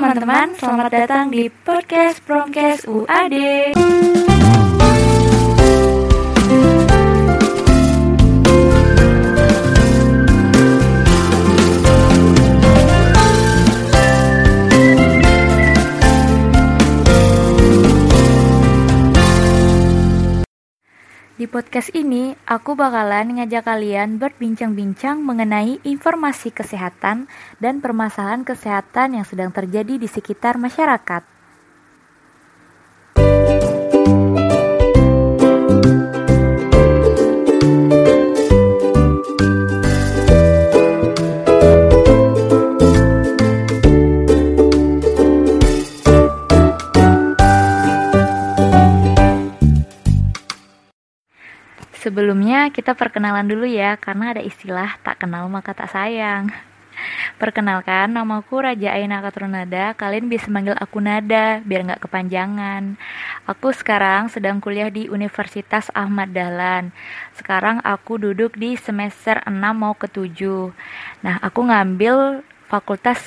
teman-teman, selamat datang di podcast Promkes UAD. Di podcast ini, aku bakalan ngajak kalian berbincang-bincang mengenai informasi kesehatan dan permasalahan kesehatan yang sedang terjadi di sekitar masyarakat. Sebelumnya kita perkenalan dulu ya, karena ada istilah tak kenal maka tak sayang. Perkenalkan, namaku Raja Aina Katrunada. Kalian bisa manggil aku Nada, biar nggak kepanjangan. Aku sekarang sedang kuliah di Universitas Ahmad Dahlan. Sekarang aku duduk di semester 6 mau ke 7. Nah, aku ngambil fakultas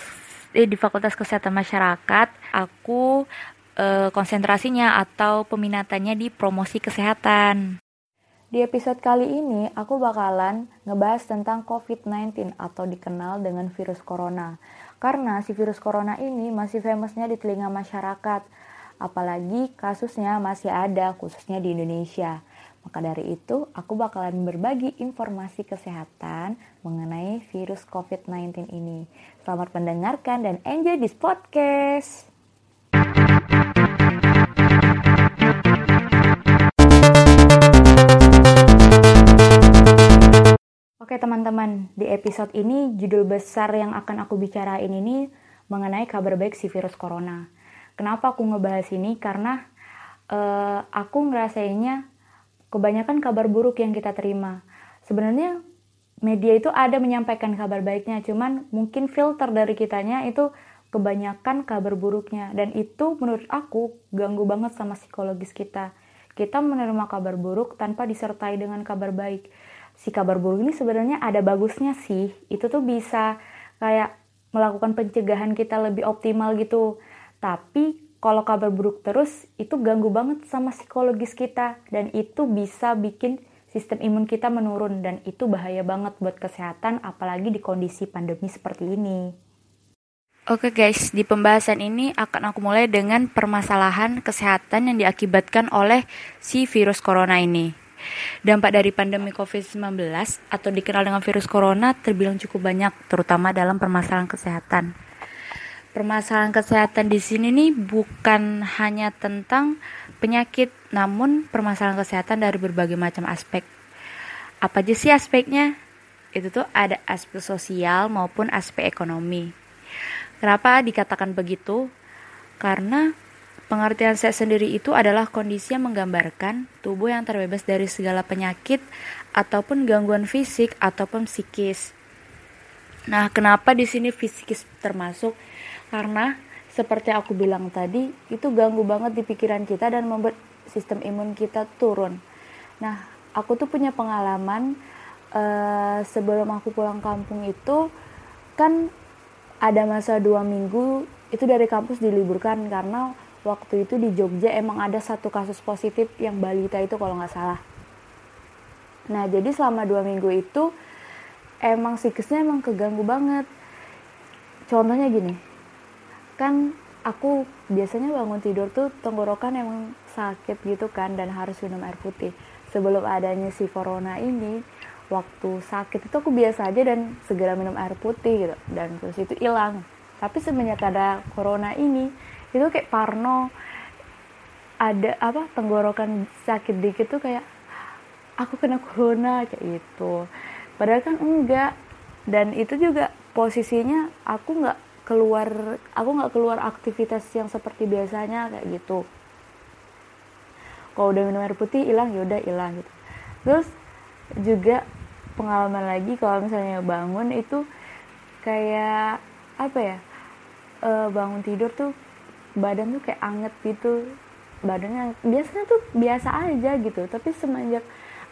eh, di Fakultas Kesehatan Masyarakat. Aku eh, konsentrasinya atau peminatannya di promosi kesehatan. Di episode kali ini, aku bakalan ngebahas tentang COVID-19 atau dikenal dengan virus corona. Karena si virus corona ini masih famousnya di telinga masyarakat. Apalagi kasusnya masih ada, khususnya di Indonesia. Maka dari itu, aku bakalan berbagi informasi kesehatan mengenai virus COVID-19 ini. Selamat mendengarkan dan enjoy this podcast! Oke teman-teman, di episode ini judul besar yang akan aku bicarain ini mengenai kabar baik si virus corona. Kenapa aku ngebahas ini? Karena uh, aku ngerasainnya kebanyakan kabar buruk yang kita terima. Sebenarnya media itu ada menyampaikan kabar baiknya, cuman mungkin filter dari kitanya itu kebanyakan kabar buruknya dan itu menurut aku ganggu banget sama psikologis kita. Kita menerima kabar buruk tanpa disertai dengan kabar baik si kabar buruk ini sebenarnya ada bagusnya sih. Itu tuh bisa kayak melakukan pencegahan kita lebih optimal gitu. Tapi kalau kabar buruk terus itu ganggu banget sama psikologis kita dan itu bisa bikin sistem imun kita menurun dan itu bahaya banget buat kesehatan apalagi di kondisi pandemi seperti ini. Oke guys, di pembahasan ini akan aku mulai dengan permasalahan kesehatan yang diakibatkan oleh si virus corona ini. Dampak dari pandemi COVID-19 atau dikenal dengan virus corona terbilang cukup banyak, terutama dalam permasalahan kesehatan. Permasalahan kesehatan di sini nih bukan hanya tentang penyakit, namun permasalahan kesehatan dari berbagai macam aspek. Apa aja sih aspeknya? Itu tuh ada aspek sosial maupun aspek ekonomi. Kenapa dikatakan begitu? Karena Pengertian sehat sendiri itu adalah kondisi yang menggambarkan tubuh yang terbebas dari segala penyakit ataupun gangguan fisik ataupun psikis. Nah, kenapa di sini fisikis termasuk? Karena seperti aku bilang tadi, itu ganggu banget di pikiran kita dan membuat sistem imun kita turun. Nah, aku tuh punya pengalaman uh, sebelum aku pulang kampung itu kan ada masa dua minggu itu dari kampus diliburkan karena waktu itu di Jogja emang ada satu kasus positif yang balita itu kalau nggak salah. Nah jadi selama dua minggu itu emang psikisnya emang keganggu banget. Contohnya gini, kan aku biasanya bangun tidur tuh tenggorokan emang sakit gitu kan dan harus minum air putih. Sebelum adanya si corona ini, waktu sakit itu aku biasa aja dan segera minum air putih gitu dan terus itu hilang. Tapi semenjak ada corona ini, itu kayak Parno ada apa tenggorokan sakit dikit tuh kayak aku kena corona kayak gitu. Padahal kan enggak. Dan itu juga posisinya aku nggak keluar aku nggak keluar aktivitas yang seperti biasanya kayak gitu. Kalau udah minum air putih hilang ya udah hilang gitu. Terus juga pengalaman lagi kalau misalnya bangun itu kayak apa ya e, bangun tidur tuh badan tuh kayak anget gitu. Badannya biasanya tuh biasa aja gitu. Tapi semenjak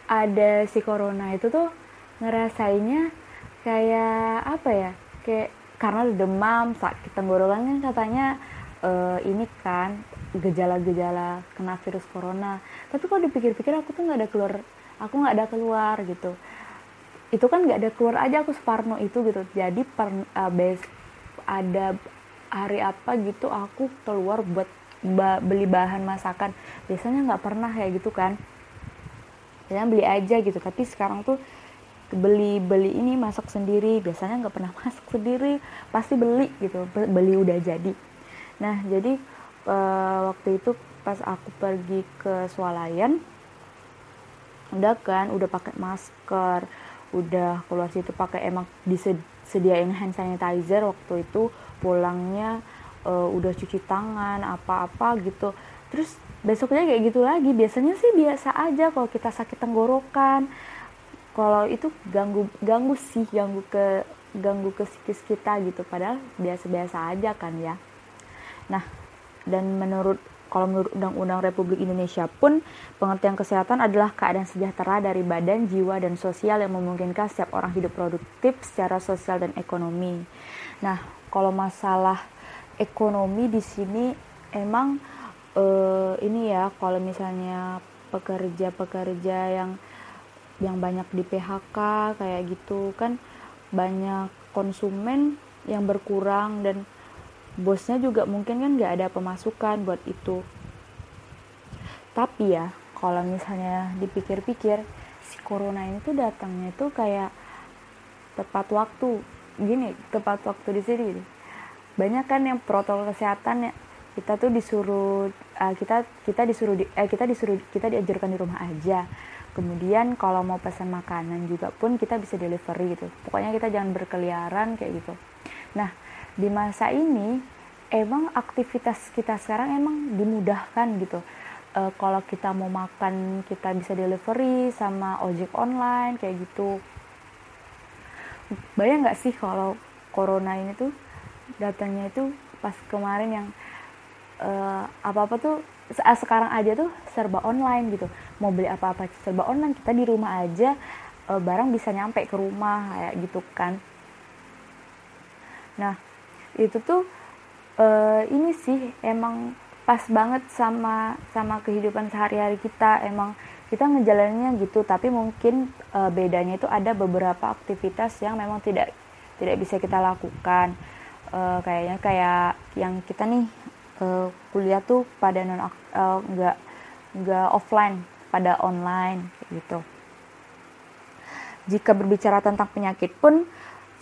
ada si corona itu tuh ngerasainnya kayak apa ya? Kayak karena demam sakit tenggorokan kan katanya uh, ini kan gejala-gejala kena virus corona. Tapi kalau dipikir-pikir aku tuh nggak ada keluar aku nggak ada keluar gitu. Itu kan nggak ada keluar aja aku separno itu gitu. Jadi per, uh, bes, ada hari apa gitu aku keluar buat beli bahan masakan. Biasanya nggak pernah kayak gitu kan. Biasanya beli aja gitu. Tapi sekarang tuh beli beli ini masak sendiri. Biasanya nggak pernah masak sendiri. Pasti beli gitu. Beli udah jadi. Nah jadi uh, waktu itu pas aku pergi ke swalayan udah kan udah pakai masker udah keluar situ pakai emang disediain hand sanitizer waktu itu pulangnya uh, udah cuci tangan apa-apa gitu. Terus besoknya kayak gitu lagi. Biasanya sih biasa aja kalau kita sakit tenggorokan. Kalau itu ganggu ganggu sih ganggu ke ganggu ke psikis kita gitu. Padahal biasa-biasa aja kan ya. Nah dan menurut kalau menurut Undang-Undang Republik Indonesia pun pengertian kesehatan adalah keadaan sejahtera dari badan, jiwa, dan sosial yang memungkinkan setiap orang hidup produktif secara sosial dan ekonomi. Nah, kalau masalah ekonomi di sini emang uh, ini ya kalau misalnya pekerja-pekerja yang yang banyak di PHK kayak gitu kan banyak konsumen yang berkurang dan bosnya juga mungkin kan nggak ada pemasukan buat itu. Tapi ya kalau misalnya dipikir-pikir si corona ini tuh datangnya tuh kayak tepat waktu. Gini tepat waktu di sini. Banyak kan yang protokol kesehatan ya. Kita tuh disuruh uh, kita kita disuruh di, eh, kita disuruh kita diajarkan di rumah aja. Kemudian kalau mau pesan makanan juga pun kita bisa delivery gitu. Pokoknya kita jangan berkeliaran kayak gitu. Nah di masa ini emang aktivitas kita sekarang emang dimudahkan gitu. E, kalau kita mau makan kita bisa delivery sama ojek online kayak gitu. Bayang nggak sih kalau corona ini tuh datangnya itu pas kemarin yang uh, apa-apa tuh sekarang aja tuh serba online gitu. Mau beli apa-apa serba online kita di rumah aja uh, barang bisa nyampe ke rumah kayak gitu kan. Nah itu tuh uh, ini sih emang pas banget sama sama kehidupan sehari-hari kita emang kita ngejalaninnya gitu tapi mungkin uh, bedanya itu ada beberapa aktivitas yang memang tidak tidak bisa kita lakukan uh, kayaknya kayak yang kita nih uh, kuliah tuh pada non uh, nggak offline pada online gitu. Jika berbicara tentang penyakit pun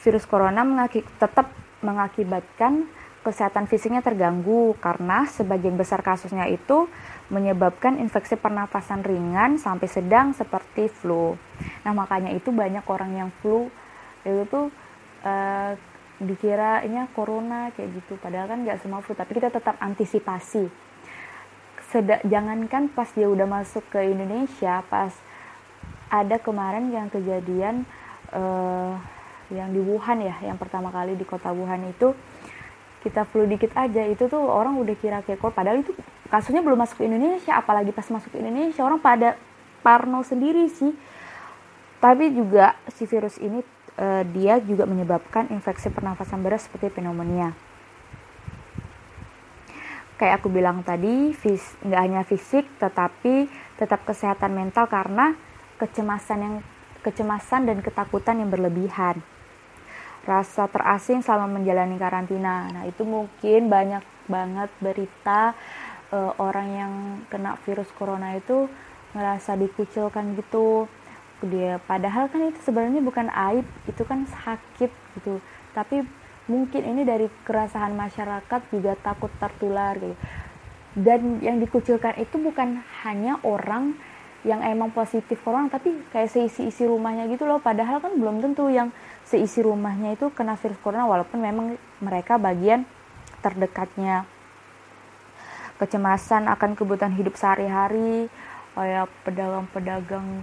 virus corona tetap mengakibatkan kesehatan fisiknya terganggu karena sebagian besar kasusnya itu menyebabkan infeksi pernapasan ringan sampai sedang seperti flu. Nah makanya itu banyak orang yang flu. Itu tuh uh, dikiranya corona kayak gitu. Padahal kan nggak semua flu tapi kita tetap antisipasi. Seda, jangankan pas dia udah masuk ke Indonesia pas ada kemarin yang kejadian uh, yang di Wuhan ya yang pertama kali di kota Wuhan itu kita flu dikit aja itu tuh orang udah kira kayak padahal itu kasusnya belum masuk ke Indonesia apalagi pas masuk ke Indonesia orang pada parno sendiri sih tapi juga si virus ini uh, dia juga menyebabkan infeksi pernafasan berat seperti pneumonia. Kayak aku bilang tadi, nggak hanya fisik, tetapi tetap kesehatan mental karena kecemasan yang kecemasan dan ketakutan yang berlebihan. Rasa terasing selama menjalani karantina. Nah, itu mungkin banyak banget berita uh, orang yang kena virus corona itu ngerasa dikucilkan gitu. Dia padahal kan itu sebenarnya bukan aib itu kan sakit gitu. Tapi mungkin ini dari keresahan masyarakat juga takut tertular gitu. Dan yang dikucilkan itu bukan hanya orang yang emang positif corona tapi kayak seisi-isi rumahnya gitu loh. Padahal kan belum tentu yang seisi rumahnya itu kena virus corona walaupun memang mereka bagian terdekatnya. Kecemasan akan kebutuhan hidup sehari-hari kayak pedagang-pedagang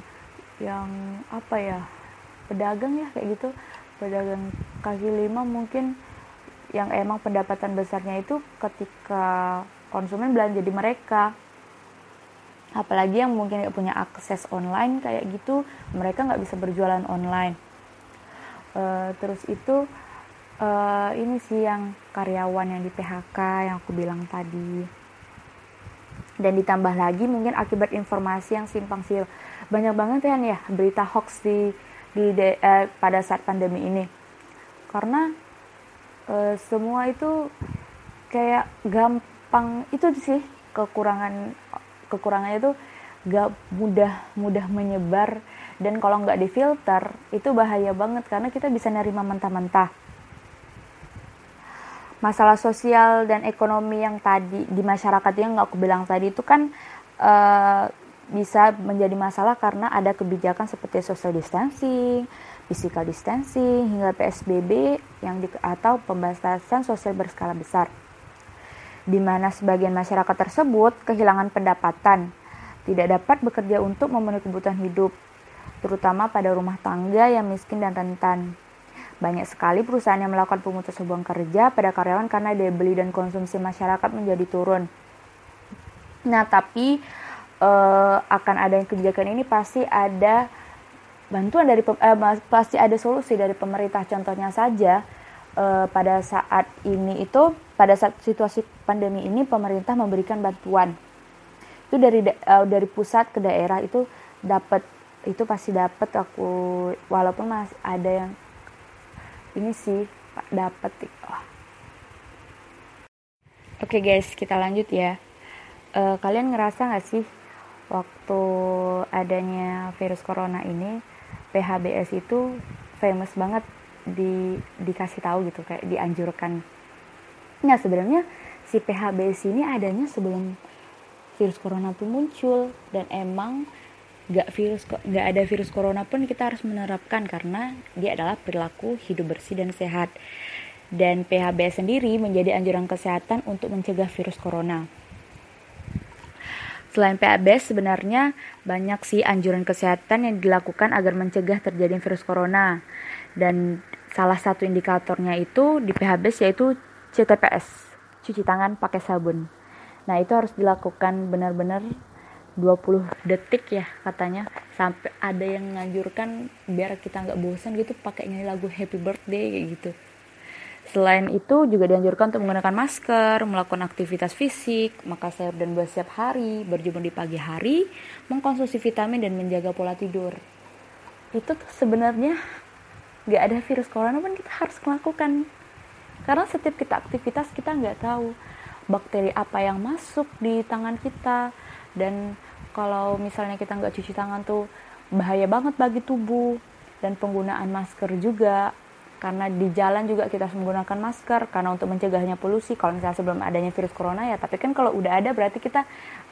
yang apa ya pedagang ya kayak gitu. Pedagang kaki lima mungkin yang emang pendapatan besarnya itu ketika konsumen belanja di mereka. Apalagi yang mungkin nggak punya akses online kayak gitu mereka nggak bisa berjualan online e, terus itu uh, ini sih yang karyawan yang di PHK yang aku bilang tadi. Dan ditambah lagi mungkin akibat informasi yang simpang siur. Banyak banget kan ya berita hoax di di de, eh, pada saat pandemi ini. Karena eh, semua itu kayak gampang itu sih kekurangan kekurangannya itu gak mudah mudah menyebar dan kalau nggak difilter itu bahaya banget karena kita bisa nerima mentah-mentah masalah sosial dan ekonomi yang tadi di masyarakat yang nggak aku bilang tadi itu kan uh, bisa menjadi masalah karena ada kebijakan seperti social distancing, physical distancing hingga PSBB yang di, atau pembatasan sosial berskala besar. Di mana sebagian masyarakat tersebut kehilangan pendapatan, tidak dapat bekerja untuk memenuhi kebutuhan hidup, terutama pada rumah tangga yang miskin dan rentan. Banyak sekali perusahaan yang melakukan pemutusan hubungan kerja pada karyawan karena daya beli dan konsumsi masyarakat menjadi turun. Nah, tapi uh, akan ada kebijakan ini pasti ada bantuan dari uh, pasti ada solusi dari pemerintah. Contohnya saja uh, pada saat ini itu pada saat situasi pandemi ini pemerintah memberikan bantuan itu dari uh, dari pusat ke daerah itu dapat itu pasti dapat aku walaupun masih ada yang ini sih dapat oh. Oke okay guys, kita lanjut ya. Uh, kalian ngerasa nggak sih waktu adanya virus corona ini PHBS itu famous banget di dikasih tahu gitu kayak dianjurkan. Nah sebenarnya si PHBS ini adanya sebelum virus corona tuh muncul dan emang nggak virus nggak ada virus corona pun kita harus menerapkan karena dia adalah perilaku hidup bersih dan sehat dan PHBS sendiri menjadi anjuran kesehatan untuk mencegah virus corona. Selain PHBS sebenarnya banyak sih anjuran kesehatan yang dilakukan agar mencegah terjadi virus corona dan salah satu indikatornya itu di PHBS yaitu CTPS cuci tangan pakai sabun. Nah itu harus dilakukan benar-benar 20 detik ya katanya. Sampai ada yang nganjurkan biar kita nggak bosan gitu pakai nyanyi lagu happy birthday kayak gitu. Selain itu juga dianjurkan untuk menggunakan masker melakukan aktivitas fisik makan sayur dan buah setiap hari berjemur di pagi hari mengkonsumsi vitamin dan menjaga pola tidur. Itu tuh sebenarnya nggak ada virus corona pun kita harus melakukan. Karena setiap kita aktivitas kita nggak tahu bakteri apa yang masuk di tangan kita dan kalau misalnya kita nggak cuci tangan tuh bahaya banget bagi tubuh. Dan penggunaan masker juga karena di jalan juga kita harus menggunakan masker. Karena untuk mencegahnya polusi kalau misalnya sebelum adanya virus corona ya. Tapi kan kalau udah ada berarti kita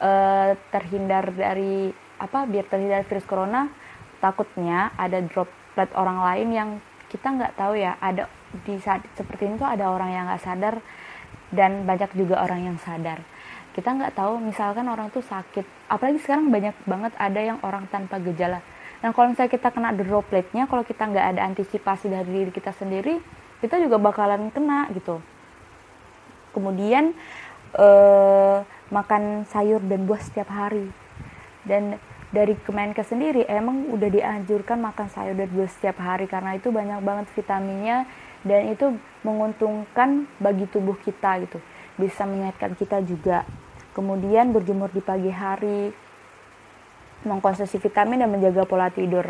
uh, terhindar dari apa biar terhindar dari virus corona takutnya ada droplet orang lain yang kita nggak tahu ya. Ada di saat seperti ini tuh ada orang yang nggak sadar dan banyak juga orang yang sadar kita nggak tahu misalkan orang tuh sakit. Apalagi sekarang banyak banget ada yang orang tanpa gejala. Dan kalau misalnya kita kena dropletnya kalau kita nggak ada antisipasi dari diri kita sendiri kita juga bakalan kena gitu. Kemudian eh, makan sayur dan buah setiap hari. Dan dari Kemenkes sendiri emang udah dianjurkan makan sayur dan buah setiap hari karena itu banyak banget vitaminnya dan itu menguntungkan bagi tubuh kita gitu. Bisa menyehatkan kita juga kemudian berjemur di pagi hari, mengkonsumsi vitamin dan menjaga pola tidur.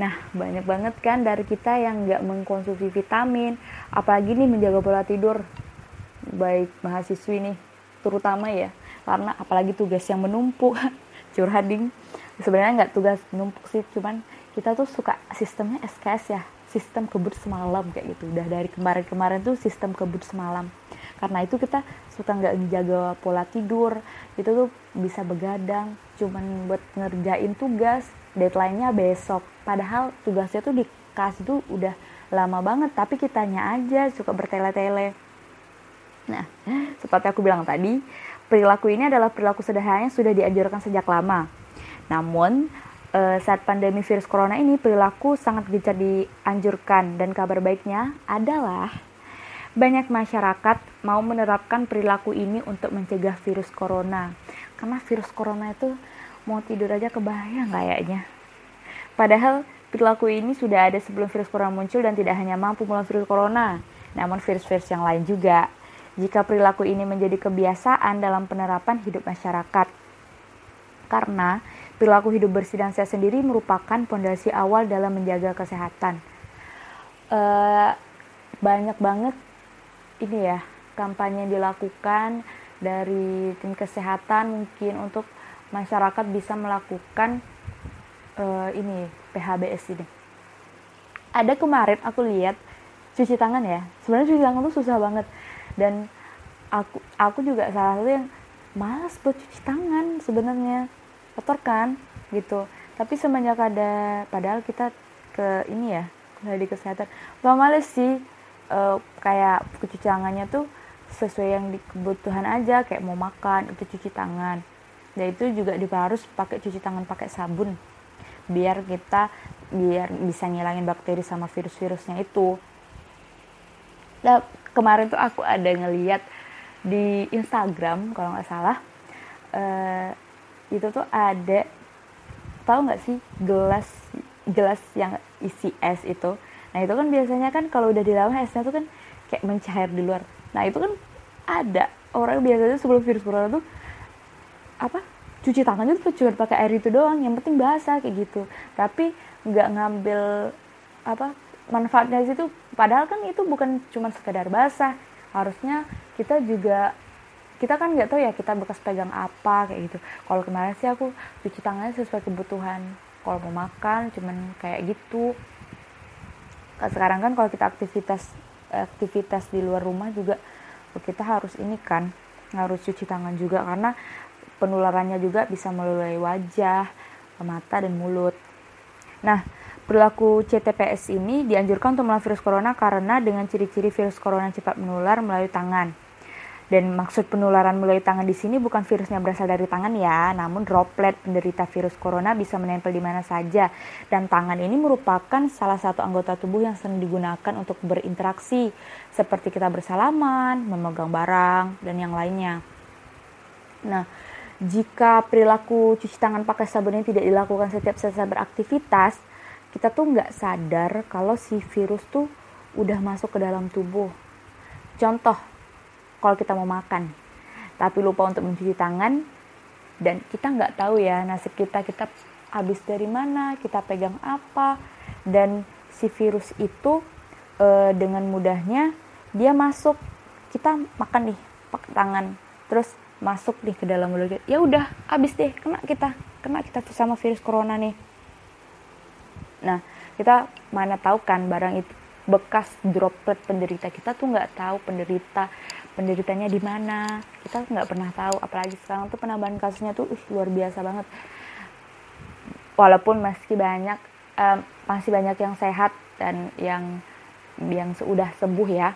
Nah, banyak banget kan dari kita yang nggak mengkonsumsi vitamin, apalagi nih menjaga pola tidur, baik mahasiswi nih, terutama ya, karena apalagi tugas yang menumpuk, curhading, sebenarnya nggak tugas menumpuk sih, cuman kita tuh suka sistemnya SKS ya, sistem kebut semalam kayak gitu, udah dari kemarin-kemarin tuh sistem kebut semalam. Karena itu kita suka nggak menjaga pola tidur itu tuh bisa begadang. Cuman buat ngerjain tugas deadline-nya besok. Padahal tugasnya tuh dikasih tuh udah lama banget tapi kitanya aja suka bertele-tele. Nah seperti aku bilang tadi perilaku ini adalah perilaku sederhana yang sudah dianjurkan sejak lama. Namun eh, saat pandemi virus corona ini perilaku sangat gencar dianjurkan. Dan kabar baiknya adalah banyak masyarakat mau menerapkan perilaku ini untuk mencegah virus corona. Karena virus corona itu mau tidur aja kebayang kayaknya. Padahal perilaku ini sudah ada sebelum virus corona muncul dan tidak hanya mampu melawan virus corona. namun virus-virus yang lain juga. Jika perilaku ini menjadi kebiasaan dalam penerapan hidup masyarakat, karena perilaku hidup bersih dan sehat sendiri merupakan fondasi awal dalam menjaga kesehatan. Uh, banyak banget ini ya kampanye yang dilakukan dari tim kesehatan mungkin untuk masyarakat bisa melakukan uh, ini PHBS ini. Ada kemarin aku lihat cuci tangan ya. Sebenarnya cuci tangan tuh susah banget dan aku aku juga salah satu yang malas buat cuci tangan sebenarnya kotor kan gitu. Tapi semenjak ada padahal kita ke ini ya di kesehatan, gak males sih uh, kayak cuci tangannya tuh sesuai yang di kebutuhan aja kayak mau makan itu cuci tangan. Dan itu juga harus pakai cuci tangan pakai sabun. Biar kita biar bisa ngilangin bakteri sama virus-virusnya itu. Nah kemarin tuh aku ada ngeliat di Instagram kalau nggak salah uh, itu tuh ada tahu nggak sih gelas gelas yang isi es itu nah itu kan biasanya kan kalau udah di dalam esnya tuh kan kayak mencair di luar. Nah itu kan ada orang biasanya sebelum virus corona tuh apa cuci tangannya tuh cuma pakai air itu doang yang penting basah kayak gitu. Tapi nggak ngambil apa manfaatnya situ padahal kan itu bukan cuma sekedar basah. Harusnya kita juga kita kan nggak tahu ya kita bekas pegang apa kayak gitu. Kalau kemarin sih aku cuci tangannya sesuai kebutuhan. Kalau mau makan cuman kayak gitu sekarang kan kalau kita aktivitas aktivitas di luar rumah juga kita harus ini kan harus cuci tangan juga karena penularannya juga bisa melalui wajah, mata dan mulut. Nah, perilaku CTPS ini dianjurkan untuk melawan virus corona karena dengan ciri-ciri virus corona cepat menular melalui tangan. Dan maksud penularan melalui tangan di sini bukan virusnya berasal dari tangan ya, namun droplet penderita virus corona bisa menempel di mana saja. Dan tangan ini merupakan salah satu anggota tubuh yang sering digunakan untuk berinteraksi, seperti kita bersalaman, memegang barang, dan yang lainnya. Nah, jika perilaku cuci tangan pakai sabun ini tidak dilakukan setiap selesai beraktivitas, kita tuh nggak sadar kalau si virus tuh udah masuk ke dalam tubuh. Contoh, kalau kita mau makan. Tapi lupa untuk mencuci tangan dan kita nggak tahu ya nasib kita kita habis dari mana kita pegang apa. Dan si virus itu e, dengan mudahnya dia masuk kita makan nih pakai tangan terus masuk nih ke dalam mulut ya udah habis deh kena kita kena kita sama virus corona nih. Nah kita mana tahu kan barang itu bekas droplet penderita kita tuh nggak tahu penderita penderitanya di mana. Kita nggak pernah tahu apalagi sekarang tuh penambahan kasusnya tuh uh, luar biasa banget. Walaupun meski banyak um, masih banyak yang sehat dan yang yang sudah sembuh ya.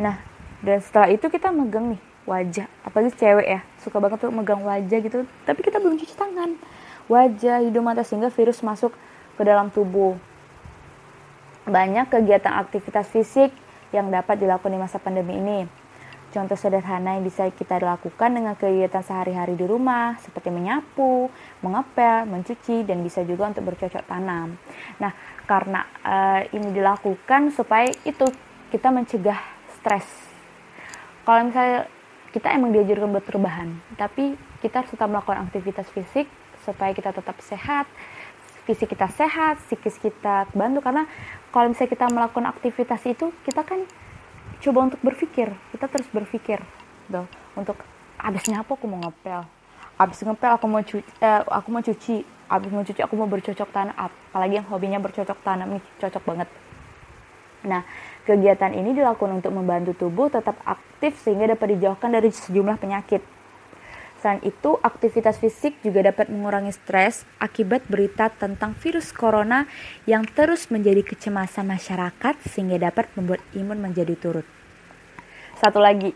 Nah dan setelah itu kita megang nih wajah. Apalagi cewek ya suka banget tuh megang wajah gitu. Tapi kita belum cuci tangan. Wajah hidung mata sehingga virus masuk ke dalam tubuh. Banyak kegiatan aktivitas fisik yang dapat dilakukan di masa pandemi ini. Contoh sederhana yang bisa kita lakukan dengan kegiatan sehari-hari di rumah, seperti menyapu, mengepel, mencuci, dan bisa juga untuk bercocok tanam. Nah, karena uh, ini dilakukan supaya itu kita mencegah stres. Kalau misalnya kita emang diajarkan buat terbahan, tapi kita harus tetap melakukan aktivitas fisik supaya kita tetap sehat, fisik kita sehat, psikis kita bantu karena kalau misalnya kita melakukan aktivitas itu kita kan coba untuk berpikir, kita terus berpikir tuh untuk habisnya apa aku mau ngepel, habis ngepel aku mau cuci, eh, aku mau cuci, habis mau cuci aku mau bercocok tanam, apalagi yang hobinya bercocok tanam ini cocok banget. Nah, kegiatan ini dilakukan untuk membantu tubuh tetap aktif sehingga dapat dijauhkan dari sejumlah penyakit. Selain itu, aktivitas fisik juga dapat mengurangi stres akibat berita tentang virus corona yang terus menjadi kecemasan masyarakat sehingga dapat membuat imun menjadi turut. Satu lagi,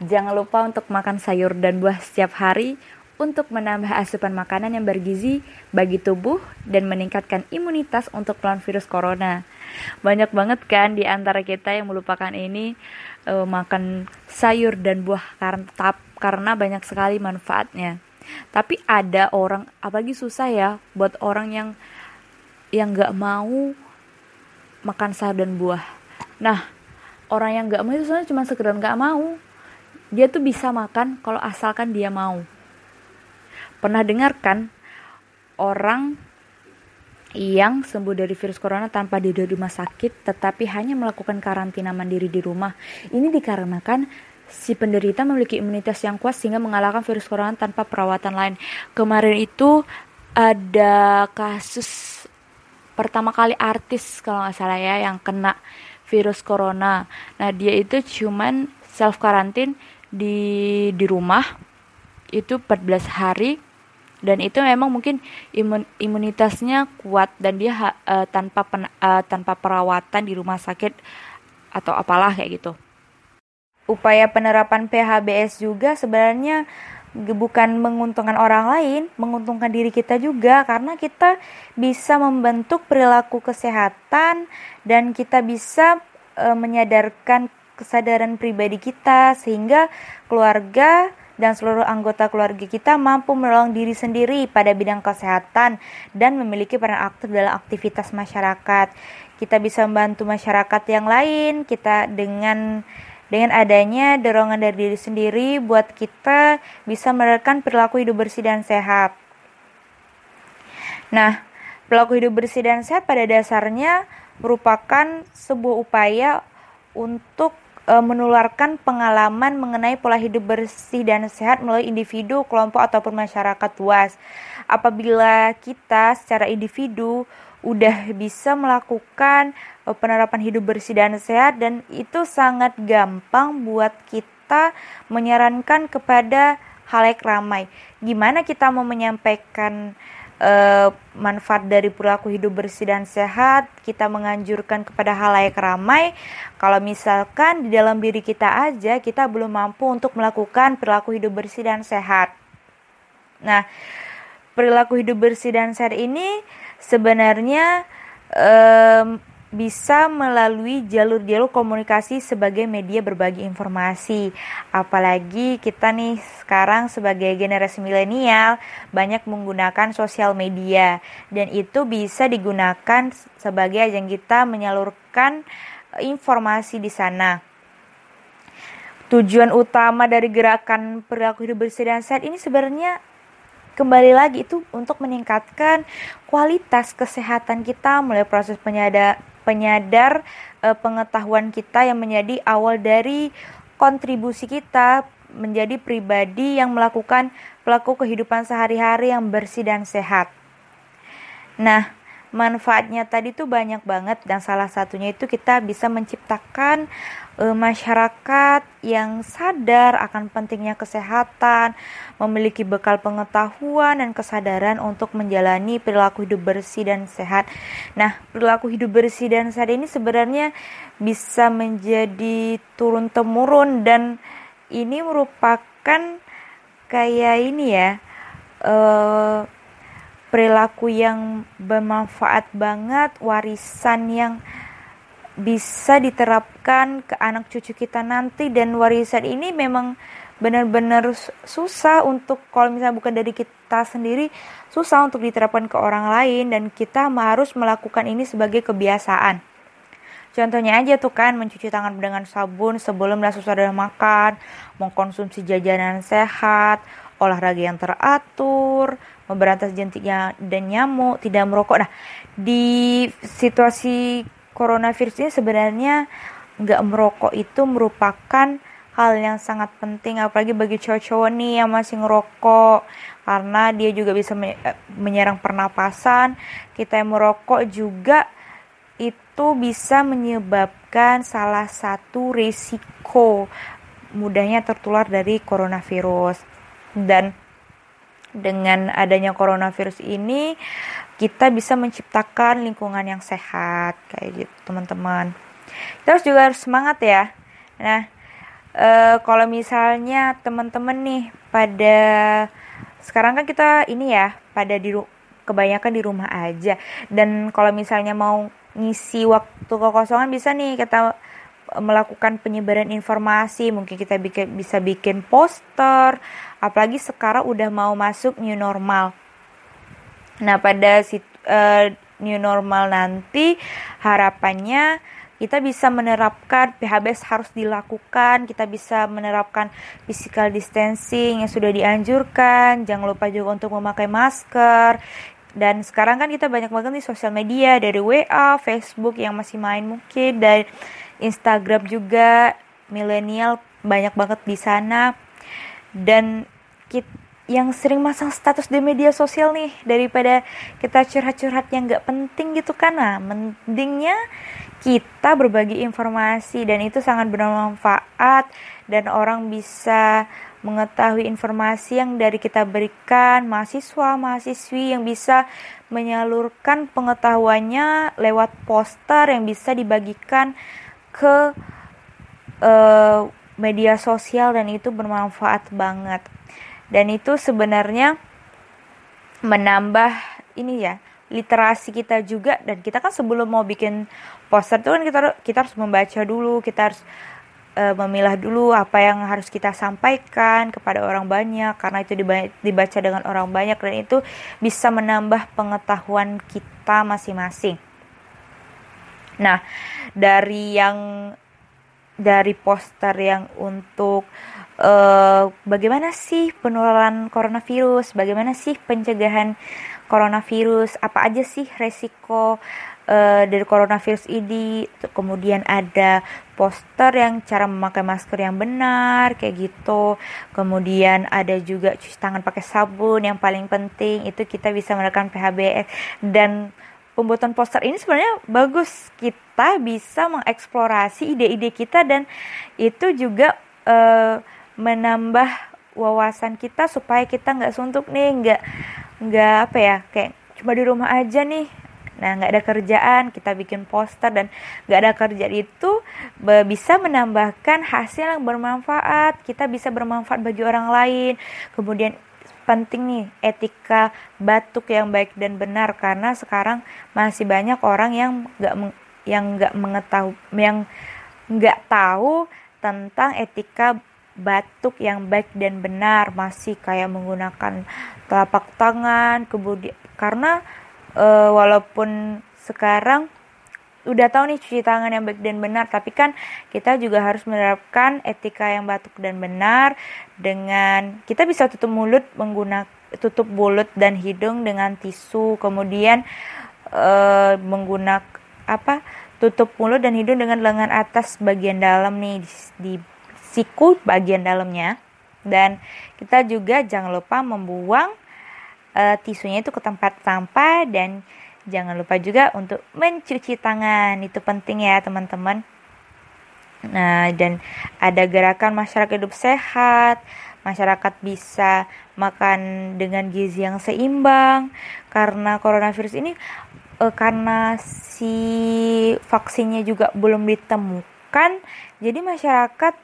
jangan lupa untuk makan sayur dan buah setiap hari untuk menambah asupan makanan yang bergizi bagi tubuh dan meningkatkan imunitas untuk melawan virus corona. Banyak banget kan di antara kita yang melupakan ini uh, makan sayur dan buah karena karena banyak sekali manfaatnya. Tapi ada orang, apalagi susah ya buat orang yang yang nggak mau makan sayur dan buah. Nah, orang yang nggak mau itu sebenarnya cuma sekedar nggak mau. Dia tuh bisa makan kalau asalkan dia mau. Pernah dengar kan orang yang sembuh dari virus corona tanpa di rumah sakit tetapi hanya melakukan karantina mandiri di rumah. Ini dikarenakan si penderita memiliki imunitas yang kuat sehingga mengalahkan virus corona tanpa perawatan lain. Kemarin itu ada kasus pertama kali artis kalau nggak salah ya yang kena virus corona. Nah dia itu cuman self karantin di di rumah itu 14 hari dan itu memang mungkin imun, imunitasnya kuat dan dia uh, tanpa pen, uh, tanpa perawatan di rumah sakit atau apalah kayak gitu. Upaya penerapan PHBS juga sebenarnya bukan menguntungkan orang lain, menguntungkan diri kita juga karena kita bisa membentuk perilaku kesehatan dan kita bisa uh, menyadarkan kesadaran pribadi kita sehingga keluarga dan seluruh anggota keluarga kita mampu menolong diri sendiri pada bidang kesehatan dan memiliki peran aktif dalam aktivitas masyarakat. Kita bisa membantu masyarakat yang lain, kita dengan dengan adanya dorongan dari diri sendiri buat kita bisa menerapkan perilaku hidup bersih dan sehat. Nah, perilaku hidup bersih dan sehat pada dasarnya merupakan sebuah upaya untuk e, menularkan pengalaman mengenai pola hidup bersih dan sehat melalui individu, kelompok ataupun masyarakat luas. Apabila kita secara individu udah bisa melakukan penerapan hidup bersih dan sehat dan itu sangat gampang buat kita menyarankan kepada halayak ramai. Gimana kita mau menyampaikan uh, manfaat dari perilaku hidup bersih dan sehat, kita menganjurkan kepada halayak ramai. Kalau misalkan di dalam diri kita aja kita belum mampu untuk melakukan perilaku hidup bersih dan sehat. Nah, perilaku hidup bersih dan sehat ini sebenarnya um, bisa melalui jalur-jalur komunikasi sebagai media berbagi informasi. Apalagi kita nih sekarang sebagai generasi milenial banyak menggunakan sosial media dan itu bisa digunakan sebagai ajang kita menyalurkan informasi di sana. Tujuan utama dari gerakan perilaku hidup bersih dan sehat ini sebenarnya kembali lagi itu untuk meningkatkan kualitas kesehatan kita mulai proses penyadar penyadar uh, pengetahuan kita yang menjadi awal dari kontribusi kita menjadi pribadi yang melakukan pelaku kehidupan sehari-hari yang bersih dan sehat. Nah, manfaatnya tadi tuh banyak banget dan salah satunya itu kita bisa menciptakan e, masyarakat yang sadar akan pentingnya kesehatan, memiliki bekal pengetahuan dan kesadaran untuk menjalani perilaku hidup bersih dan sehat. Nah, perilaku hidup bersih dan sehat ini sebenarnya bisa menjadi turun temurun dan ini merupakan kayak ini ya. E, perilaku yang bermanfaat banget, warisan yang bisa diterapkan ke anak cucu kita nanti dan warisan ini memang benar-benar susah untuk kalau misalnya bukan dari kita sendiri susah untuk diterapkan ke orang lain dan kita harus melakukan ini sebagai kebiasaan. Contohnya aja tuh kan mencuci tangan dengan sabun sebelum dan sesudah makan, mengkonsumsi jajanan sehat, olahraga yang teratur, memberantas jentiknya dan nyamuk, tidak merokok. Nah, di situasi coronavirus ini sebenarnya nggak merokok itu merupakan hal yang sangat penting apalagi bagi cowok-cowok nih yang masih ngerokok karena dia juga bisa eh, menyerang pernapasan kita yang merokok juga itu bisa menyebabkan salah satu risiko mudahnya tertular dari coronavirus dan dengan adanya coronavirus ini kita bisa menciptakan lingkungan yang sehat kayak gitu teman-teman. Terus juga harus semangat ya. Nah e, kalau misalnya teman-teman nih pada sekarang kan kita ini ya pada di kebanyakan di rumah aja. Dan kalau misalnya mau ngisi waktu kekosongan bisa nih kita melakukan penyebaran informasi, mungkin kita bikin, bisa bikin poster, apalagi sekarang udah mau masuk new normal. Nah, pada uh, new normal nanti harapannya kita bisa menerapkan PHBS harus dilakukan, kita bisa menerapkan physical distancing yang sudah dianjurkan, jangan lupa juga untuk memakai masker. Dan sekarang kan kita banyak banget di sosial media dari WA, Facebook yang masih main mungkin dan Instagram juga milenial banyak banget di sana. Dan kita, yang sering masang status di media sosial nih daripada kita curhat-curhat yang gak penting gitu kan nah mendingnya kita berbagi informasi dan itu sangat bermanfaat dan orang bisa mengetahui informasi yang dari kita berikan mahasiswa mahasiswi yang bisa menyalurkan pengetahuannya lewat poster yang bisa dibagikan ke uh, media sosial dan itu bermanfaat banget. Dan itu sebenarnya menambah ini ya literasi kita juga. Dan kita kan sebelum mau bikin poster tuh kan kita kita harus membaca dulu kita harus uh, memilah dulu apa yang harus kita sampaikan kepada orang banyak. Karena itu dibaca dengan orang banyak dan itu bisa menambah pengetahuan kita masing-masing. Nah, dari yang dari poster yang untuk uh, bagaimana sih penularan coronavirus, bagaimana sih pencegahan coronavirus, apa aja sih resiko uh, dari coronavirus ini? Kemudian ada poster yang cara memakai masker yang benar kayak gitu. Kemudian ada juga cuci tangan pakai sabun yang paling penting. Itu kita bisa menekan PHBS dan pembuatan poster ini sebenarnya bagus. Kita bisa mengeksplorasi ide-ide kita dan itu juga uh, menambah wawasan kita supaya kita nggak suntuk nih nggak nggak apa ya kayak cuma di rumah aja nih. Nah nggak ada kerjaan kita bikin poster dan nggak ada kerja itu bisa menambahkan hasil yang bermanfaat. Kita bisa bermanfaat bagi orang lain. Kemudian penting nih etika batuk yang baik dan benar. Karena sekarang masih banyak orang yang nggak yang nggak mengetahui yang nggak tahu tentang etika batuk yang baik dan benar. Masih kayak menggunakan telapak tangan kemudian karena e, walaupun sekarang udah tahu nih cuci tangan yang baik dan benar tapi kan kita juga harus menerapkan etika yang batuk dan benar dengan kita bisa tutup mulut menggunakan tutup mulut dan hidung dengan tisu kemudian e, menggunakan apa tutup mulut dan hidung dengan lengan atas bagian dalam nih di, di siku bagian dalamnya. Dan kita juga jangan lupa membuang uh, tisunya itu ke tempat sampah dan jangan lupa juga untuk mencuci tangan. Itu penting ya teman-teman. Nah dan ada gerakan masyarakat hidup sehat. Masyarakat bisa makan dengan gizi yang seimbang. Karena coronavirus ini uh, karena si vaksinnya juga belum ditemukan jadi masyarakat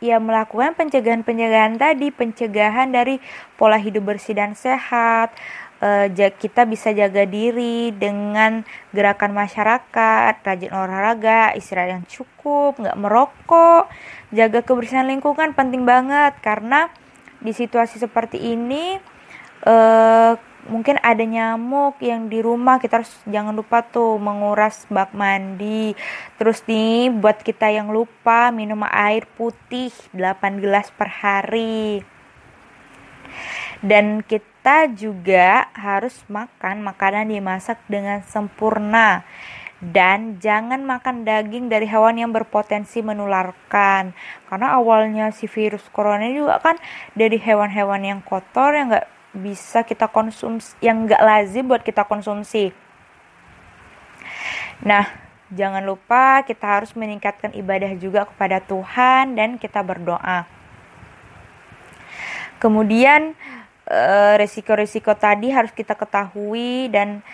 ya melakukan pencegahan-pencegahan tadi, pencegahan dari pola hidup bersih dan sehat. E, kita bisa jaga diri dengan gerakan masyarakat, rajin olahraga, istirahat yang cukup, nggak merokok, jaga kebersihan lingkungan penting banget. Karena di situasi seperti ini e, mungkin ada nyamuk yang di rumah kita harus jangan lupa tuh menguras bak mandi. Terus nih buat kita yang lupa minum air putih 8 gelas per hari. Dan kita juga harus makan makanan dimasak dengan sempurna dan jangan makan daging dari hewan yang berpotensi menularkan karena awalnya si virus corona juga kan dari hewan-hewan yang kotor yang enggak bisa kita konsumsi yang nggak lazim buat kita konsumsi. Nah, jangan lupa kita harus meningkatkan ibadah juga kepada Tuhan dan kita berdoa. Kemudian resiko-resiko tadi harus kita ketahui dan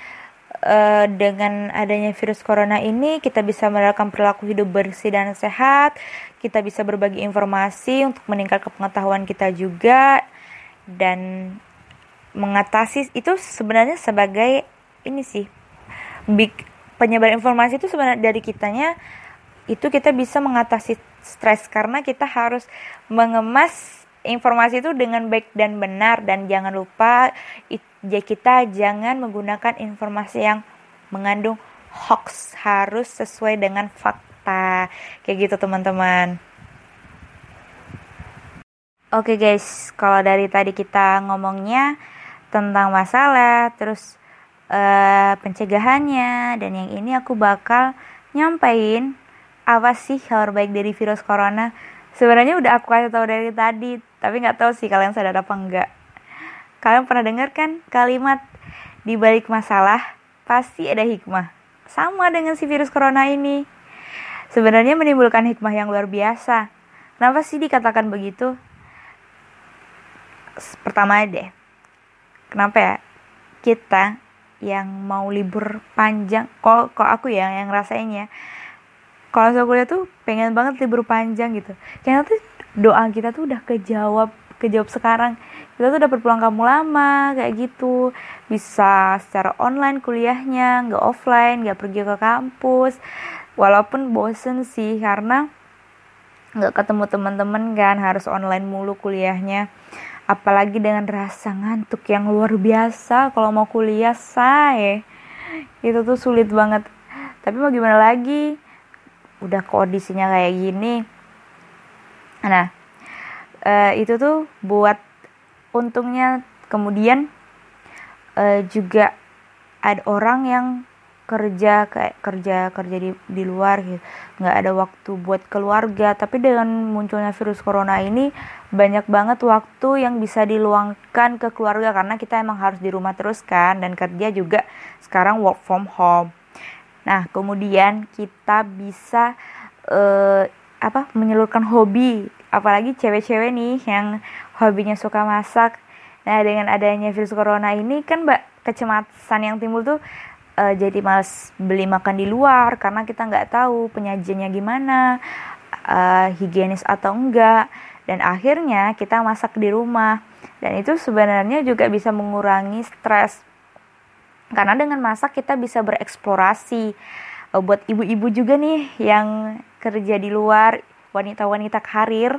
eh, dengan adanya virus corona ini kita bisa menerapkan perilaku hidup bersih dan sehat. Kita bisa berbagi informasi untuk meningkatkan pengetahuan kita juga dan mengatasi itu sebenarnya sebagai ini sih big penyebar informasi itu sebenarnya dari kitanya itu kita bisa mengatasi stres karena kita harus mengemas informasi itu dengan baik dan benar dan jangan lupa ya kita jangan menggunakan informasi yang mengandung hoax harus sesuai dengan fakta. Kayak gitu teman-teman. Oke guys, kalau dari tadi kita ngomongnya tentang masalah, terus uh, pencegahannya, dan yang ini aku bakal nyampein apa sih kabar baik dari virus corona. Sebenarnya udah aku kasih tahu dari tadi, tapi nggak tahu sih kalian sadar apa enggak. Kalian pernah dengar kan kalimat di balik masalah pasti ada hikmah. Sama dengan si virus corona ini. Sebenarnya menimbulkan hikmah yang luar biasa. Kenapa sih dikatakan begitu? pertama deh kenapa ya kita yang mau libur panjang kok kok aku ya yang rasanya kalau saya kuliah tuh pengen banget libur panjang gitu. Karena tuh doa kita tuh udah kejawab kejawab sekarang. Kita tuh udah berpulang kamu lama kayak gitu. Bisa secara online kuliahnya nggak offline nggak pergi ke kampus. Walaupun bosen sih karena nggak ketemu teman-teman kan harus online mulu kuliahnya. Apalagi dengan rasa ngantuk yang luar biasa kalau mau kuliah say. Itu tuh sulit banget. Tapi mau gimana lagi udah kondisinya kayak gini. Nah uh, itu tuh buat untungnya. Kemudian uh, juga ada orang yang kerja kayak kerja kerja di di luar gitu. Nggak ada waktu buat keluarga. Tapi dengan munculnya virus corona ini banyak banget waktu yang bisa diluangkan ke keluarga. Karena kita emang harus di rumah terus kan dan kerja juga sekarang work from home nah kemudian kita bisa uh, apa menyalurkan hobi apalagi cewek-cewek nih yang hobinya suka masak nah dengan adanya virus corona ini kan mbak kecemasan yang timbul tuh uh, jadi males beli makan di luar karena kita nggak tahu penyajiannya gimana, uh, higienis atau enggak, dan akhirnya kita masak di rumah. Dan itu sebenarnya juga bisa mengurangi stres. Karena dengan masak kita bisa bereksplorasi. Uh, buat ibu-ibu juga nih yang kerja di luar, wanita-wanita karir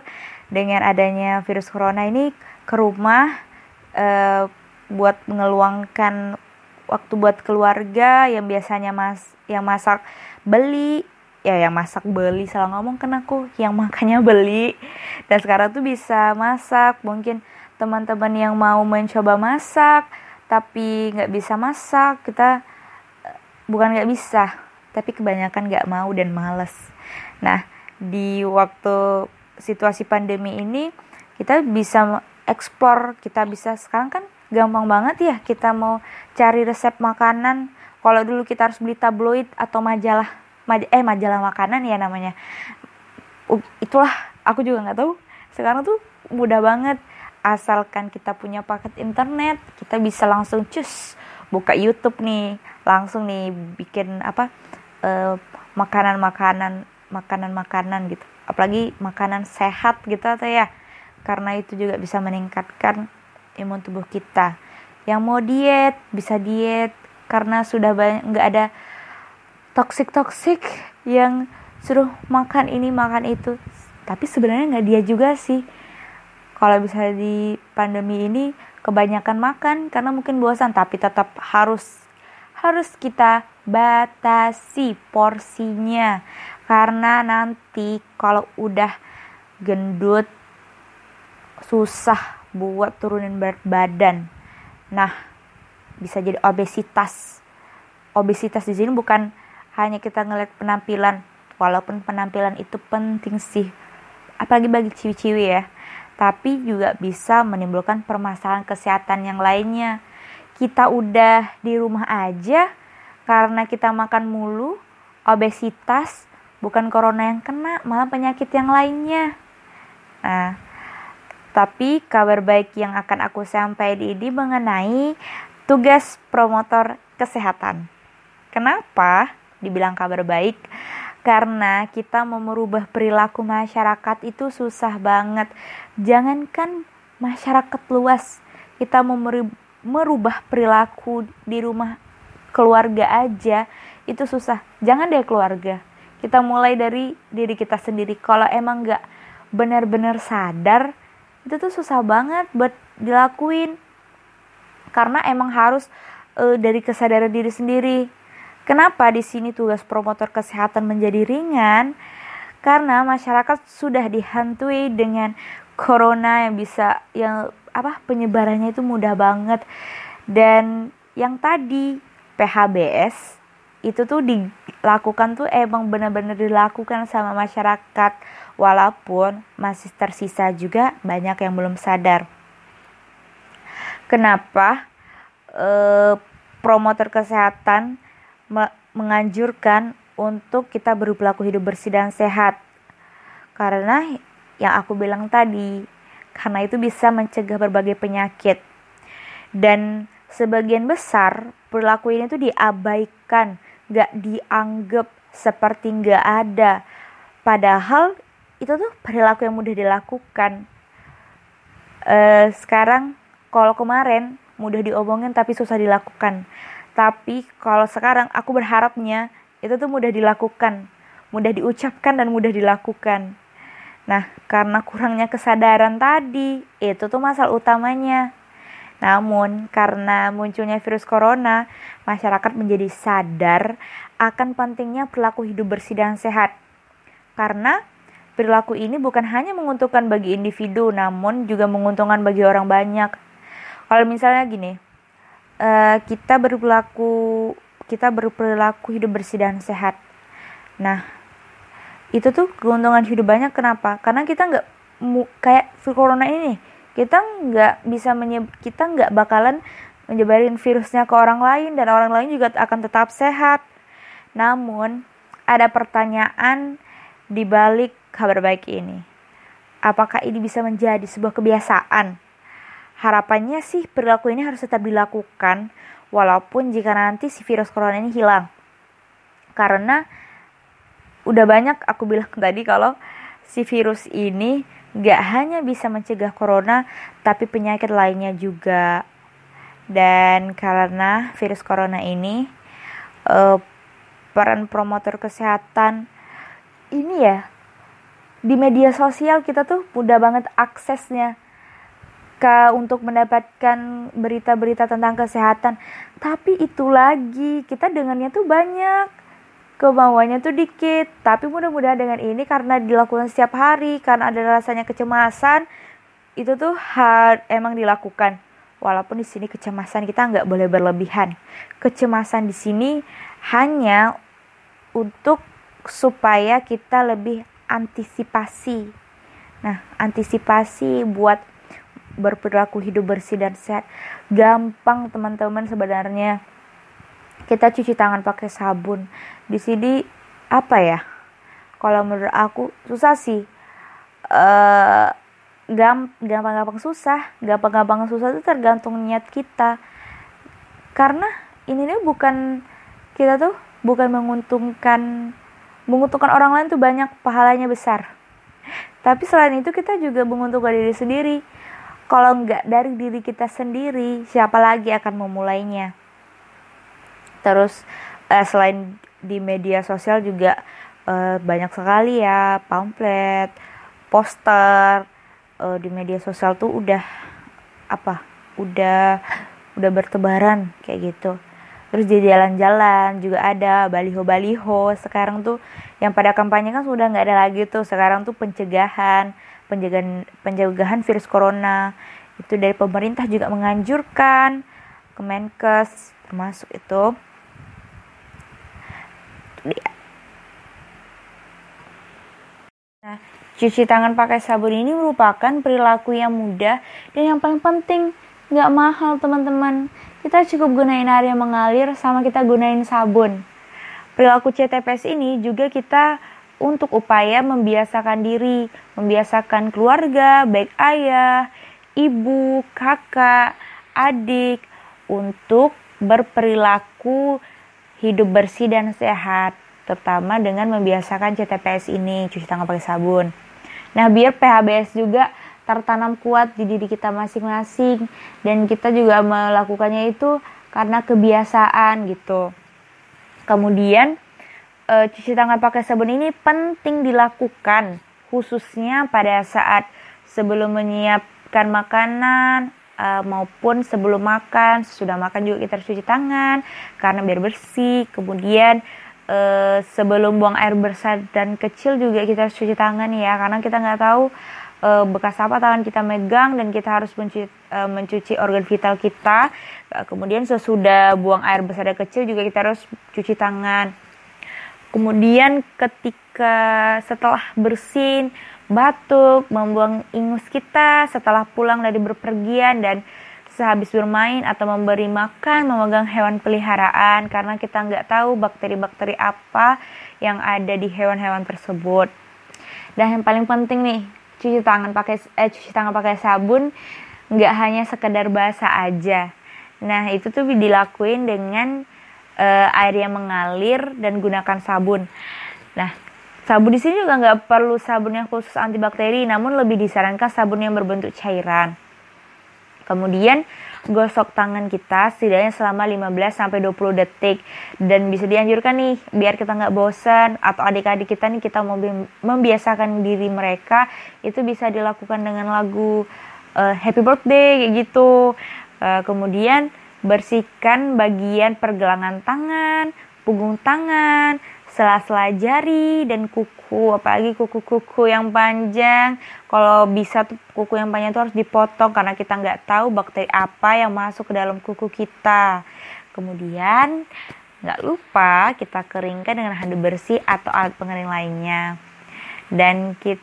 dengan adanya virus corona ini ke rumah uh, buat mengeluangkan waktu buat keluarga yang biasanya mas yang masak beli ya yang masak beli salah ngomong kan aku yang makannya beli dan sekarang tuh bisa masak mungkin teman-teman yang mau mencoba masak tapi nggak bisa masak kita bukan nggak bisa tapi kebanyakan nggak mau dan males. Nah di waktu situasi pandemi ini kita bisa eksplor kita bisa sekarang kan gampang banget ya kita mau cari resep makanan. Kalau dulu kita harus beli tabloid atau majalah maj eh majalah makanan ya namanya. Itulah aku juga nggak tahu. Sekarang tuh mudah banget asalkan kita punya paket internet kita bisa langsung cus buka YouTube nih langsung nih bikin apa uh, makanan-makanan makanan-makanan gitu apalagi makanan sehat gitu atau ya karena itu juga bisa meningkatkan imun tubuh kita. Yang mau diet bisa diet karena sudah banyak nggak ada toksik toksik yang suruh makan ini makan itu. Tapi sebenarnya nggak dia juga sih. Kalau bisa di pandemi ini kebanyakan makan karena mungkin bosan tapi tetap harus harus kita batasi porsinya karena nanti kalau udah gendut susah buat turunin berat badan. Nah, bisa jadi obesitas. Obesitas di sini bukan hanya kita ngeliat penampilan, walaupun penampilan itu penting sih, apalagi bagi ciwi-ciwi ya. Tapi juga bisa menimbulkan permasalahan kesehatan yang lainnya. Kita udah di rumah aja karena kita makan mulu, obesitas, bukan corona yang kena, malah penyakit yang lainnya. Nah, tapi kabar baik yang akan aku sampaikan ini mengenai tugas promotor kesehatan. Kenapa dibilang kabar baik? Karena kita mau merubah perilaku masyarakat itu susah banget. Jangankan masyarakat luas, kita mau merubah perilaku di rumah keluarga aja itu susah. Jangan deh keluarga. Kita mulai dari diri kita sendiri. Kalau emang gak benar-benar sadar, itu tuh susah banget buat dilakuin karena emang harus e, dari kesadaran diri sendiri Kenapa di sini tugas promotor kesehatan menjadi ringan? Karena masyarakat sudah dihantui dengan corona yang bisa yang apa penyebarannya itu mudah banget dan yang tadi PHBS itu tuh dilakukan tuh emang benar-benar dilakukan sama masyarakat walaupun masih tersisa juga banyak yang belum sadar. Kenapa e, promotor kesehatan me menganjurkan untuk kita berperilaku hidup bersih dan sehat? Karena yang aku bilang tadi, karena itu bisa mencegah berbagai penyakit. Dan sebagian besar perilaku ini tuh diabaikan, gak dianggap seperti gak ada. Padahal itu tuh perilaku yang mudah dilakukan. Uh, sekarang kalau kemarin mudah diomongin tapi susah dilakukan. Tapi kalau sekarang aku berharapnya itu tuh mudah dilakukan, mudah diucapkan dan mudah dilakukan. Nah, karena kurangnya kesadaran tadi, itu tuh masalah utamanya. Namun, karena munculnya virus corona, masyarakat menjadi sadar akan pentingnya perilaku hidup bersih dan sehat. Karena perilaku ini bukan hanya menguntungkan bagi individu, namun juga menguntungkan bagi orang banyak. Kalau misalnya gini, uh, kita berperilaku kita berperilaku hidup bersih dan sehat. Nah, itu tuh keuntungan hidup banyak. Kenapa? Karena kita nggak kayak corona ini kita nggak bisa menyeb kita nggak bakalan menyebarin virusnya ke orang lain dan orang lain juga akan tetap sehat. Namun ada pertanyaan di balik kabar baik ini. Apakah ini bisa menjadi sebuah kebiasaan harapannya sih perilaku ini harus tetap dilakukan walaupun jika nanti si virus corona ini hilang. Karena udah banyak aku bilang tadi kalau si virus ini gak hanya bisa mencegah corona tapi penyakit lainnya juga. Dan karena virus corona ini uh, peran promotor kesehatan ini ya di media sosial kita tuh mudah banget aksesnya ke untuk mendapatkan berita-berita tentang kesehatan. Tapi itu lagi kita dengannya tuh banyak kemauannya tuh dikit. Tapi mudah-mudahan dengan ini karena dilakukan setiap hari karena ada rasanya kecemasan itu tuh hard emang dilakukan. Walaupun di sini kecemasan kita nggak boleh berlebihan. Kecemasan di sini hanya untuk supaya kita lebih antisipasi. Nah antisipasi buat berperilaku hidup bersih dan sehat. Gampang teman-teman sebenarnya. Kita cuci tangan pakai sabun. Di sini apa ya? Kalau menurut aku susah sih. Uh, gampang-gampang susah. Gampang-gampang susah itu tergantung niat kita. Karena ini nih bukan kita tuh bukan menguntungkan menguntungkan orang lain tuh banyak pahalanya besar. Tapi selain itu kita juga menguntungkan diri sendiri kalau nggak dari diri kita sendiri siapa lagi akan memulainya? Terus eh, selain di media sosial juga eh, banyak sekali ya pamflet poster eh, di media sosial tuh udah apa udah udah bertebaran kayak gitu. Terus di jalan-jalan juga ada baliho-baliho. Sekarang tuh yang pada kampanye kan sudah nggak ada lagi tuh. Sekarang tuh pencegahan pencegahan pencegahan virus corona itu dari pemerintah juga menganjurkan Kemenkes termasuk itu. Nah, cuci tangan pakai sabun ini merupakan perilaku yang mudah dan yang paling penting nggak mahal teman-teman. Kita cukup gunain air yang mengalir sama kita gunain sabun. Perilaku CTPS ini juga kita untuk upaya membiasakan diri, membiasakan keluarga, baik ayah, ibu, kakak, adik untuk berperilaku hidup bersih dan sehat, terutama dengan membiasakan CTPS ini, cuci tangan pakai sabun. Nah, biar PHBS juga tertanam kuat di diri kita masing-masing dan kita juga melakukannya itu karena kebiasaan gitu. Kemudian e, cuci tangan pakai sabun ini penting dilakukan khususnya pada saat sebelum menyiapkan makanan uh, maupun sebelum makan, sudah makan juga kita harus cuci tangan karena biar bersih. Kemudian uh, sebelum buang air besar dan kecil juga kita harus cuci tangan ya karena kita nggak tahu bekas apa tangan kita megang dan kita harus mencuci, mencuci organ vital kita. Kemudian sesudah buang air besar dan kecil juga kita harus cuci tangan. Kemudian ketika setelah bersin batuk, membuang ingus kita setelah pulang dari berpergian dan sehabis bermain atau memberi makan, memegang hewan peliharaan karena kita nggak tahu bakteri-bakteri apa yang ada di hewan-hewan tersebut. Dan yang paling penting nih, cuci tangan pakai eh, cuci tangan pakai sabun nggak hanya sekedar basah aja. Nah itu tuh dilakuin dengan uh, air yang mengalir dan gunakan sabun. Nah Sabun di sini juga nggak perlu sabun yang khusus antibakteri, namun lebih disarankan sabun yang berbentuk cairan. Kemudian gosok tangan kita setidaknya selama 15-20 detik dan bisa dianjurkan nih biar kita nggak bosan atau adik-adik kita nih kita mau membiasakan diri mereka itu bisa dilakukan dengan lagu uh, Happy Birthday kayak gitu. Uh, kemudian bersihkan bagian pergelangan tangan, punggung tangan, sela-sela jari dan kuku. Apalagi kuku-kuku yang panjang. Kalau bisa tuh kuku yang panjang itu harus dipotong karena kita nggak tahu bakteri apa yang masuk ke dalam kuku kita. Kemudian nggak lupa kita keringkan dengan handuk bersih atau alat pengering lainnya. Dan kita,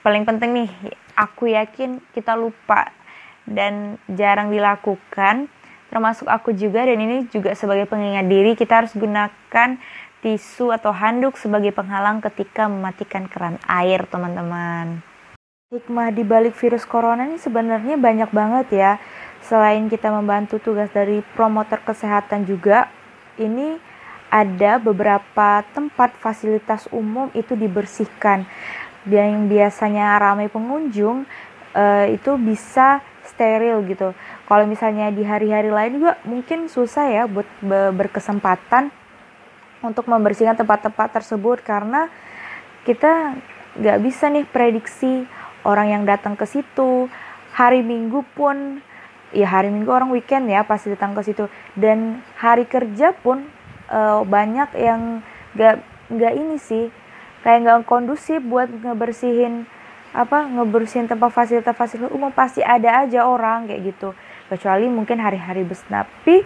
paling penting nih aku yakin kita lupa dan jarang dilakukan termasuk aku juga dan ini juga sebagai pengingat diri kita harus gunakan tisu atau handuk sebagai penghalang ketika mematikan keran air, teman-teman. Hikmah di balik virus corona ini sebenarnya banyak banget ya. Selain kita membantu tugas dari promotor kesehatan juga, ini ada beberapa tempat fasilitas umum itu dibersihkan. Yang biasanya ramai pengunjung eh, itu bisa steril gitu. Kalau misalnya di hari-hari lain juga mungkin susah ya buat berkesempatan untuk membersihkan tempat-tempat tersebut karena kita nggak bisa nih prediksi orang yang datang ke situ. Hari minggu pun ya hari minggu orang weekend ya pasti datang ke situ. Dan hari kerja pun uh, banyak yang nggak nggak ini sih kayak nggak kondusif buat ngebersihin apa ngebersihin tempat fasilitas-fasilitas umum. Pasti ada aja orang kayak gitu kecuali mungkin hari-hari bes tapi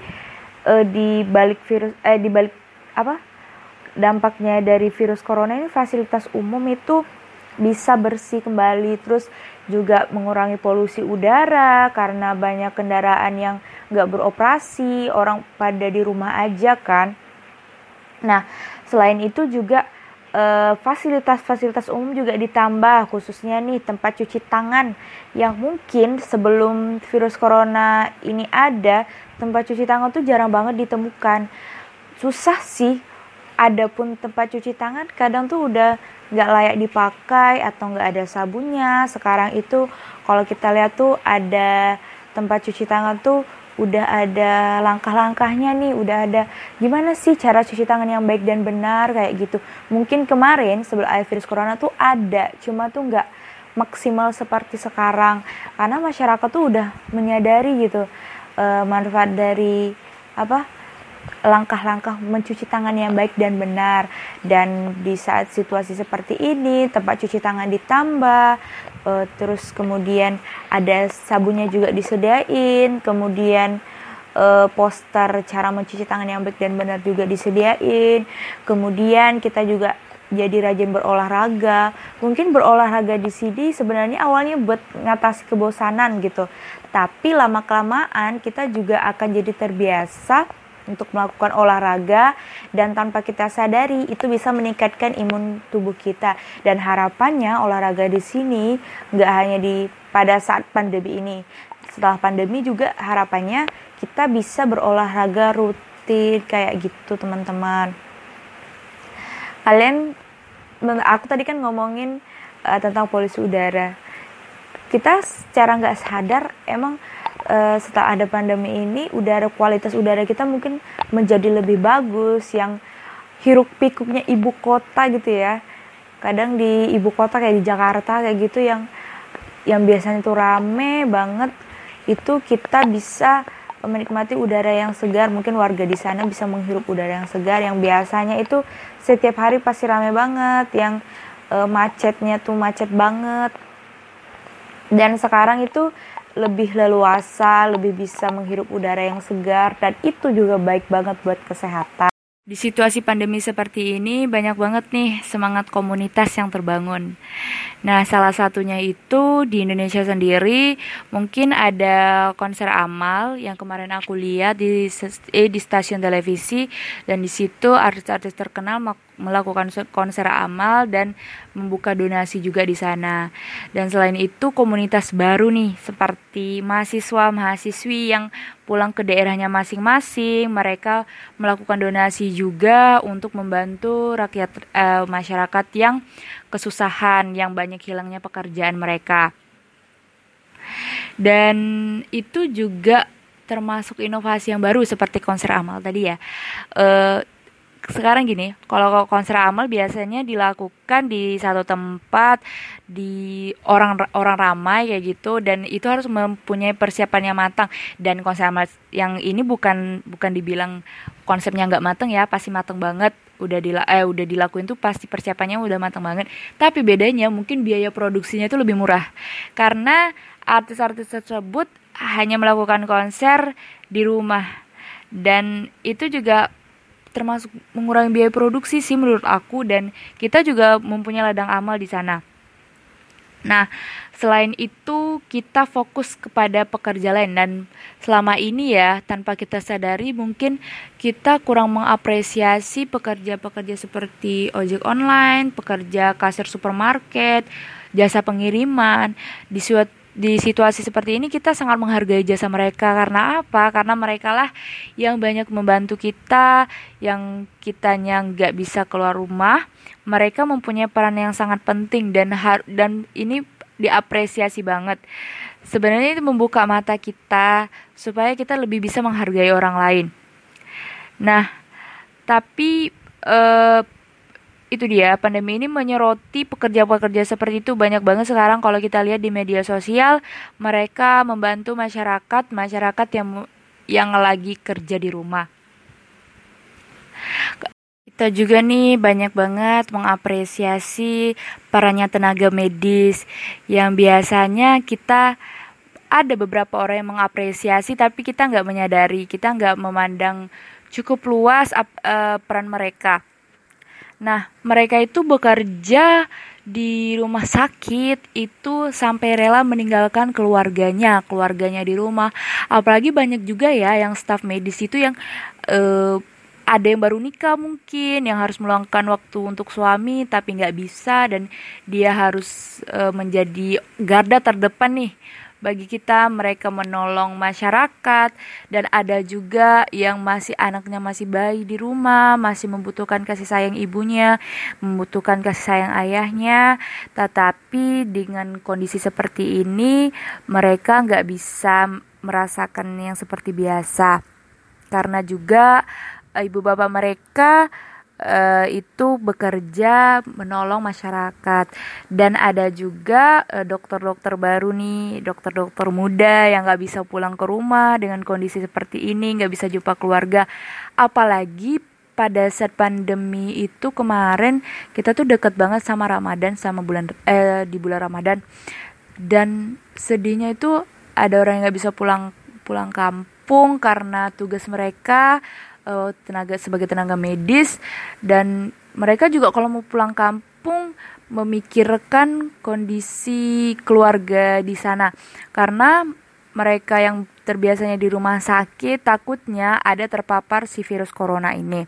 uh, di balik virus eh di balik apa dampaknya dari virus corona ini fasilitas umum itu bisa bersih kembali terus juga mengurangi polusi udara karena banyak kendaraan yang nggak beroperasi orang pada di rumah aja kan. Nah selain itu juga eh, fasilitas-fasilitas umum juga ditambah khususnya nih tempat cuci tangan yang mungkin sebelum virus corona ini ada tempat cuci tangan tuh jarang banget ditemukan. Susah sih ada pun tempat cuci tangan kadang tuh udah nggak layak dipakai atau nggak ada sabunnya. Sekarang itu kalau kita lihat tuh ada tempat cuci tangan tuh udah ada langkah-langkahnya nih udah ada. Gimana sih cara cuci tangan yang baik dan benar kayak gitu? Mungkin kemarin sebelum ada virus corona tuh ada cuma tuh nggak maksimal seperti sekarang. Karena masyarakat tuh udah menyadari gitu uh, manfaat dari apa langkah-langkah mencuci tangan yang baik dan benar dan di saat situasi seperti ini tempat cuci tangan ditambah uh, terus kemudian ada sabunnya juga disediain kemudian uh, poster cara mencuci tangan yang baik dan benar juga disediain kemudian kita juga jadi rajin berolahraga. Mungkin berolahraga di sini sebenarnya awalnya buat ngatasi kebosanan gitu. Tapi lama kelamaan kita juga akan jadi terbiasa untuk melakukan olahraga dan tanpa kita sadari itu bisa meningkatkan imun tubuh kita. Dan harapannya olahraga di sini nggak hanya di pada saat pandemi ini. Setelah pandemi juga harapannya kita bisa berolahraga rutin kayak gitu teman-teman. Kalian aku tadi kan ngomongin uh, tentang polusi udara. Kita secara nggak sadar emang uh, setelah ada pandemi ini udara kualitas udara kita mungkin menjadi lebih bagus yang hiruk pikuknya ibu kota gitu ya. Kadang di ibu kota kayak di Jakarta kayak gitu yang yang biasanya tuh rame banget itu kita bisa menikmati udara yang segar. Mungkin warga di sana bisa menghirup udara yang segar yang biasanya itu setiap hari pasti rame banget yang e, macetnya tuh macet banget. Dan sekarang itu lebih leluasa lebih bisa menghirup udara yang segar dan itu juga baik banget buat kesehatan di situasi pandemi seperti ini banyak banget nih semangat komunitas yang terbangun. Nah, salah satunya itu di Indonesia sendiri mungkin ada konser amal yang kemarin aku lihat di eh, di stasiun televisi dan di situ artis-artis terkenal melakukan konser amal dan membuka donasi juga di sana. Dan selain itu komunitas baru nih seperti mahasiswa mahasiswi yang pulang ke daerahnya masing-masing, mereka melakukan donasi juga untuk membantu rakyat eh, masyarakat yang kesusahan, yang banyak hilangnya pekerjaan mereka. Dan itu juga termasuk inovasi yang baru seperti konser amal tadi ya. Uh, sekarang gini, kalau konser amal biasanya dilakukan di satu tempat di orang orang ramai kayak gitu dan itu harus mempunyai persiapan yang matang. Dan konser amal yang ini bukan bukan dibilang konsepnya nggak matang ya pasti matang banget. Udah dila eh udah dilakuin tuh pasti persiapannya udah matang banget. Tapi bedanya mungkin biaya produksinya itu lebih murah. Karena artis-artis tersebut hanya melakukan konser di rumah. Dan itu juga termasuk mengurangi biaya produksi sih menurut aku dan kita juga mempunyai ladang amal di sana. Nah, selain itu kita fokus kepada pekerja lain dan selama ini ya tanpa kita sadari mungkin kita kurang mengapresiasi pekerja-pekerja seperti ojek online, pekerja kasir supermarket, jasa pengiriman di suatu di situasi seperti ini kita sangat menghargai jasa mereka karena apa? Karena mereka lah yang banyak membantu kita, yang kitanya nggak bisa keluar rumah, mereka mempunyai peran yang sangat penting dan har dan ini diapresiasi banget. Sebenarnya itu membuka mata kita supaya kita lebih bisa menghargai orang lain. Nah, tapi eh, itu dia pandemi ini menyoroti pekerja-pekerja seperti itu banyak banget sekarang kalau kita lihat di media sosial. Mereka membantu masyarakat masyarakat yang yang lagi kerja di rumah. Kita juga nih banyak banget mengapresiasi perannya tenaga medis yang biasanya kita ada beberapa orang yang mengapresiasi tapi kita nggak menyadari kita nggak memandang cukup luas uh, peran mereka Nah, mereka itu bekerja di rumah sakit itu sampai rela meninggalkan keluarganya, keluarganya di rumah. Apalagi banyak juga ya yang staf medis itu yang uh, ada yang baru nikah mungkin yang harus meluangkan waktu untuk suami tapi nggak bisa dan dia harus uh, menjadi garda terdepan nih bagi kita mereka menolong masyarakat dan ada juga yang masih anaknya masih bayi di rumah masih membutuhkan kasih sayang ibunya membutuhkan kasih sayang ayahnya. Tetapi dengan kondisi seperti ini mereka nggak bisa merasakan yang seperti biasa. Karena juga ibu bapak mereka uh, itu bekerja menolong masyarakat. Dan ada juga eh, dokter-dokter baru nih dokter-dokter muda yang nggak bisa pulang ke rumah dengan kondisi seperti ini nggak bisa jumpa keluarga. Apalagi pada saat pandemi itu kemarin kita tuh deket banget sama Ramadan sama bulan eh di bulan Ramadan. Dan sedihnya itu ada orang yang nggak bisa pulang pulang kampung karena tugas mereka uh, tenaga sebagai tenaga medis dan mereka juga kalau mau pulang kampung memikirkan kondisi keluarga di sana karena mereka yang terbiasanya di rumah sakit takutnya ada terpapar si virus corona ini.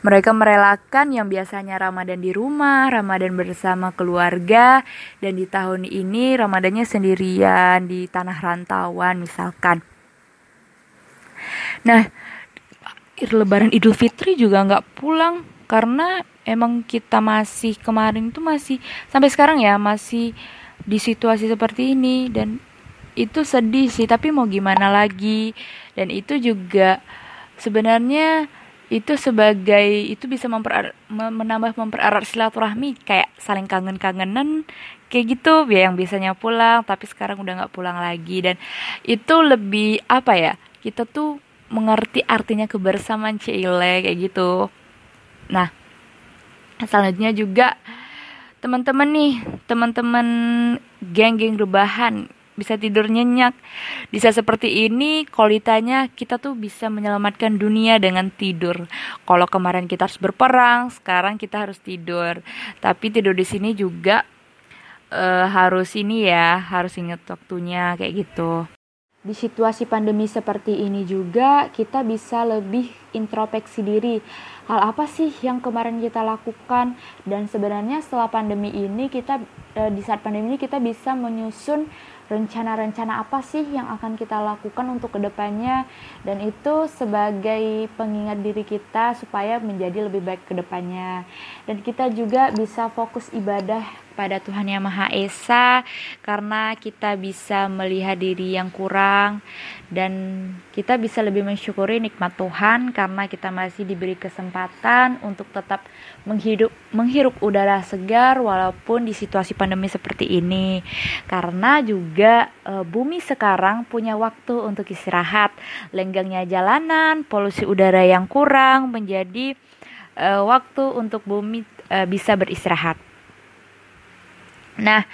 Mereka merelakan yang biasanya Ramadan di rumah, Ramadan bersama keluarga, dan di tahun ini Ramadannya sendirian di tanah rantauan misalkan. Nah, Lebaran Idul Fitri juga nggak pulang karena emang kita masih kemarin tuh masih sampai sekarang ya masih di situasi seperti ini. Dan itu sedih sih tapi mau gimana lagi? Dan itu juga sebenarnya itu sebagai itu bisa memper, menambah mempererat silaturahmi kayak saling kangen-kangenan kayak gitu. Ya yang biasanya pulang tapi sekarang udah nggak pulang lagi. Dan itu lebih apa ya kita tuh mengerti artinya kebersamaan cile kayak gitu nah selanjutnya juga teman-teman nih teman-teman geng-geng rebahan bisa tidur nyenyak. Di saat seperti ini, kualitasnya kita tuh bisa menyelamatkan dunia dengan tidur. Kalau kemarin kita harus berperang, sekarang kita harus tidur. Tapi tidur di sini juga uh, harus ini ya, harus ingat waktunya kayak gitu. Di situasi pandemi seperti ini juga kita bisa lebih introspeksi diri. Hal apa sih yang kemarin kita lakukan? Dan sebenarnya setelah pandemi ini kita eh, di saat pandemi ini kita bisa menyusun rencana-rencana apa sih yang akan kita lakukan untuk ke depannya. Dan itu sebagai pengingat diri kita supaya menjadi lebih baik ke depannya dan kita juga bisa fokus ibadah pada Tuhan Yang Maha Esa karena kita bisa melihat diri yang kurang dan kita bisa lebih mensyukuri nikmat Tuhan karena kita masih diberi kesempatan untuk tetap menghidup menghirup udara segar walaupun di situasi pandemi seperti ini. Karena juga e, bumi sekarang punya waktu untuk istirahat. Lenggangnya jalanan polusi udara yang kurang menjadi e, waktu untuk bumi e, bisa beristirahat Nah,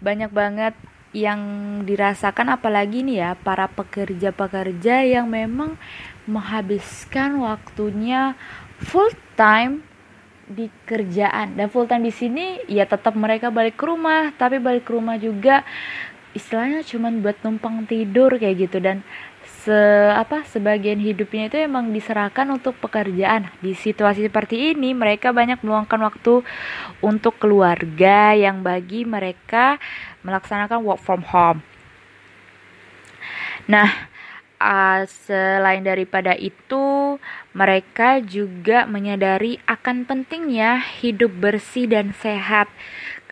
banyak banget yang dirasakan apalagi nih ya para pekerja-pekerja yang memang menghabiskan waktunya full time di kerjaan. Dan full time di sini ya tetap mereka balik ke rumah tapi balik ke rumah juga istilahnya cuma buat numpang tidur kayak gitu. Dan se apa sebagian hidupnya itu emang diserahkan untuk pekerjaan. Di situasi seperti ini mereka banyak meluangkan waktu untuk keluarga yang bagi mereka melaksanakan work from home. Nah, uh, selain daripada itu, mereka juga menyadari akan pentingnya hidup bersih dan sehat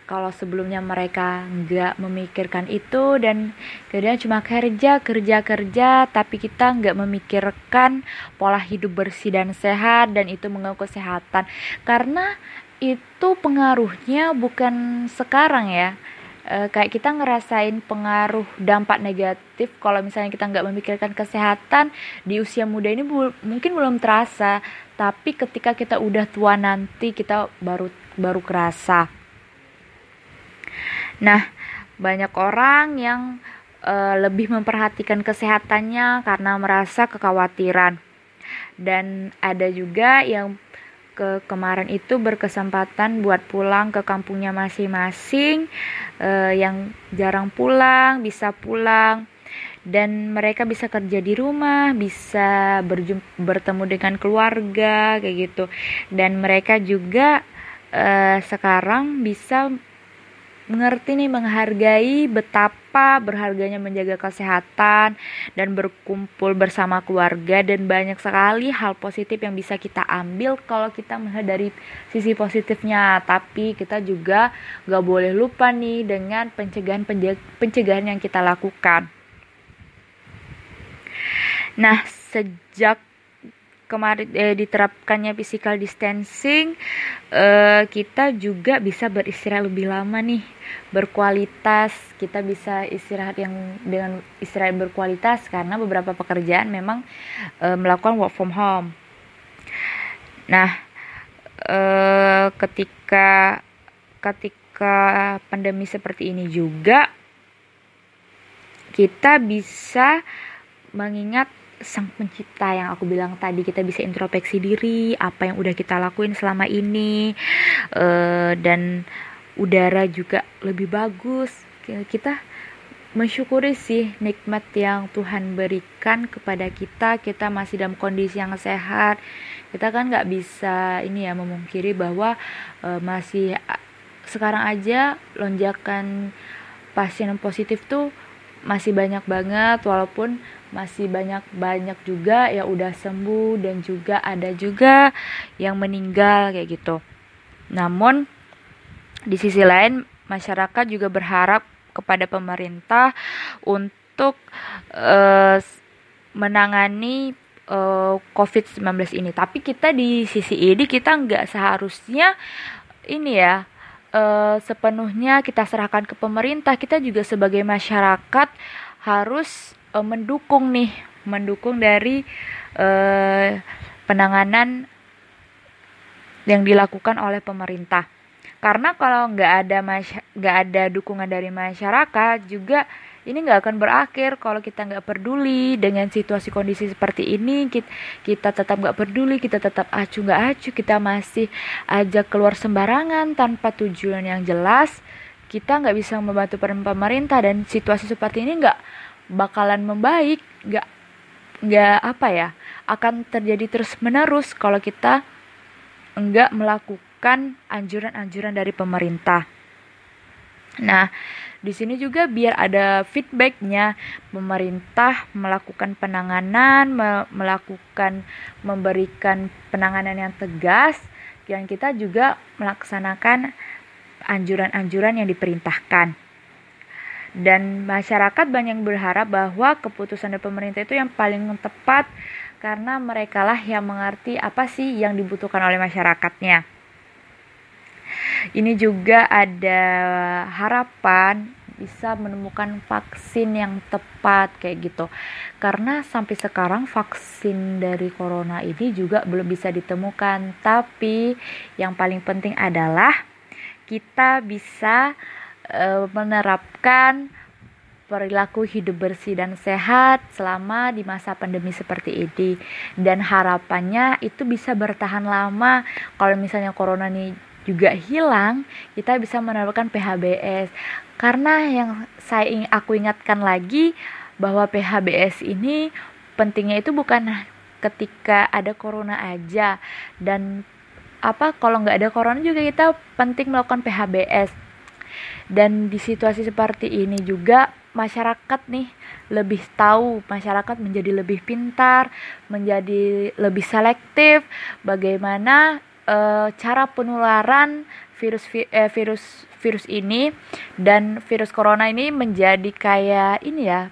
kalau sebelumnya mereka nggak memikirkan itu dan kemudian cuma kerja kerja kerja tapi kita nggak memikirkan pola hidup bersih dan sehat dan itu mengganggu kesehatan. Karena itu pengaruhnya bukan sekarang ya. E, kayak kita ngerasain pengaruh dampak negatif kalau misalnya kita nggak memikirkan kesehatan di usia muda ini bu mungkin belum terasa tapi ketika kita udah tua nanti kita baru baru kerasa Nah, banyak orang yang uh, lebih memperhatikan kesehatannya karena merasa kekhawatiran. Dan ada juga yang ke kemarin itu berkesempatan buat pulang ke kampungnya masing-masing uh, yang jarang pulang bisa pulang dan mereka bisa kerja di rumah, bisa bertemu dengan keluarga kayak gitu. Dan mereka juga uh, sekarang bisa mengerti nih menghargai betapa berharganya menjaga kesehatan dan berkumpul bersama keluarga dan banyak sekali hal positif yang bisa kita ambil kalau kita melihat dari sisi positifnya. Tapi kita juga gak boleh lupa nih dengan pencegahan pencegahan yang kita lakukan. Nah sejak kemarin eh, diterapkannya physical distancing eh, kita juga bisa beristirahat lebih lama nih berkualitas. Kita bisa istirahat yang dengan istirahat berkualitas karena beberapa pekerjaan memang eh, melakukan work from home. Nah eh, ketika ketika pandemi seperti ini juga kita bisa mengingat sang pencipta yang aku bilang tadi kita bisa introspeksi diri apa yang udah kita lakuin selama ini uh, dan udara juga lebih bagus. Kita mensyukuri sih nikmat yang Tuhan berikan kepada kita. Kita masih dalam kondisi yang sehat. Kita kan nggak bisa ini ya memungkiri bahwa uh, masih sekarang aja lonjakan pasien positif tuh masih banyak banget walaupun masih banyak-banyak juga yang udah sembuh dan juga ada juga yang meninggal kayak gitu. Namun di sisi lain masyarakat juga berharap kepada pemerintah untuk uh, menangani uh, eh, COVID-19 ini. Tapi kita di sisi ini kita nggak seharusnya ini ya uh, sepenuhnya kita serahkan ke pemerintah, kita juga sebagai masyarakat harus uh, mendukung nih, mendukung dari uh, penanganan yang dilakukan oleh pemerintah. Karena kalau nggak ada nggak ada dukungan dari masyarakat juga ini nggak akan berakhir kalau kita nggak peduli dengan situasi kondisi seperti ini kita, kita tetap nggak peduli kita tetap acuh nggak acuh kita masih ajak keluar sembarangan tanpa tujuan yang jelas kita nggak bisa membantu pemerintah dan situasi seperti ini nggak bakalan membaik nggak nggak apa ya akan terjadi terus menerus kalau kita nggak melakukan anjuran-anjuran dari pemerintah. Nah, di sini juga biar ada feedbacknya, pemerintah melakukan penanganan, me melakukan memberikan penanganan yang tegas, yang kita juga melaksanakan anjuran-anjuran yang diperintahkan. Dan masyarakat banyak berharap bahwa keputusan dari pemerintah itu yang paling tepat karena merekalah yang mengerti apa sih yang dibutuhkan oleh masyarakatnya. Ini juga ada harapan bisa menemukan vaksin yang tepat kayak gitu. Karena sampai sekarang vaksin dari corona ini juga belum bisa ditemukan, tapi yang paling penting adalah kita bisa e, menerapkan perilaku hidup bersih dan sehat selama di masa pandemi seperti ini. Dan harapannya itu bisa bertahan lama. Kalau misalnya corona ini juga hilang, kita bisa menerapkan PHBS. Karena yang saya ingin aku ingatkan lagi bahwa PHBS ini pentingnya itu bukan ketika ada corona aja. Dan apa kalau nggak ada corona juga kita penting melakukan PHBS dan di situasi seperti ini juga masyarakat nih lebih tahu masyarakat menjadi lebih pintar menjadi lebih selektif bagaimana uh, cara penularan virus eh, virus virus ini dan virus corona ini menjadi kayak ini ya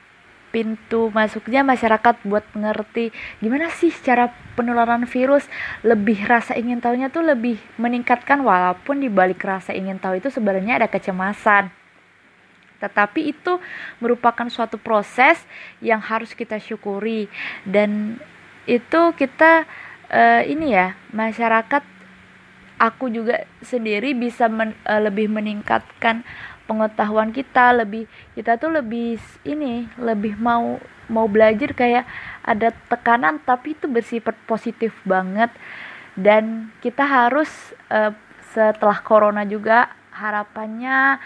pintu masuknya masyarakat buat ngerti gimana sih cara penularan virus. Lebih rasa ingin tahunya tuh lebih meningkatkan walaupun di balik rasa ingin tahu itu sebenarnya ada kecemasan. Tetapi itu merupakan suatu proses yang harus kita syukuri. Dan itu kita uh, ini ya masyarakat aku juga sendiri bisa men, uh, lebih meningkatkan pengetahuan kita lebih kita tuh lebih ini lebih mau mau belajar kayak ada tekanan tapi itu bersifat positif banget. Dan kita harus uh, setelah corona juga harapannya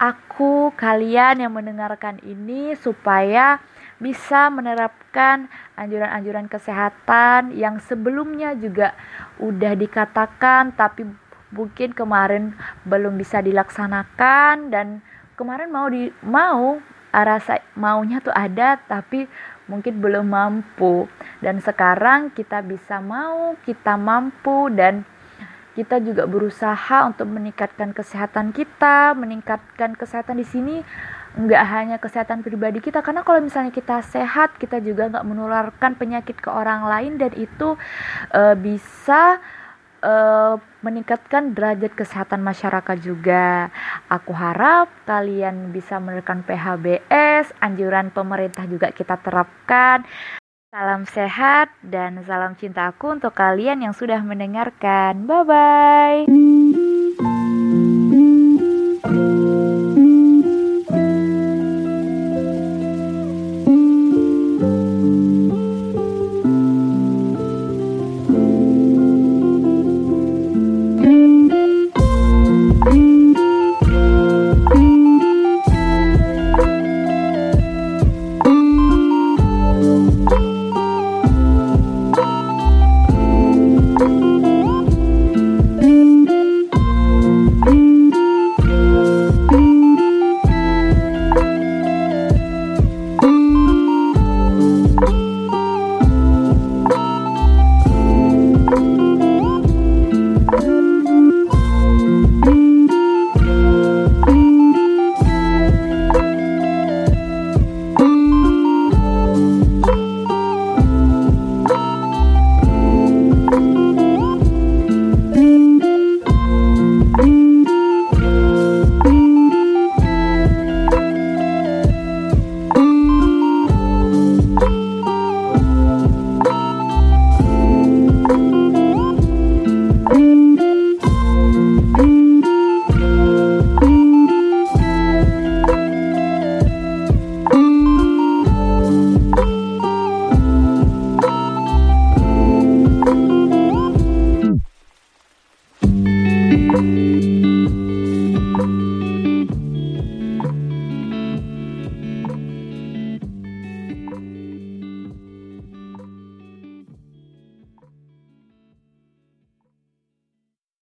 aku kalian yang mendengarkan ini supaya bisa menerapkan anjuran-anjuran kesehatan yang sebelumnya juga udah dikatakan tapi mungkin kemarin belum bisa dilaksanakan dan kemarin mau di mau rasa maunya tuh ada tapi mungkin belum mampu. Dan sekarang kita bisa mau kita mampu dan kita juga berusaha untuk meningkatkan kesehatan kita. Meningkatkan kesehatan di sini nggak hanya kesehatan pribadi kita karena kalau misalnya kita sehat kita juga nggak menularkan penyakit ke orang lain dan itu uh, bisa uh, meningkatkan derajat kesehatan masyarakat juga. Aku harap kalian bisa menerapkan PHBS, anjuran pemerintah juga kita terapkan. Salam sehat dan salam cinta aku untuk kalian yang sudah mendengarkan. Bye bye.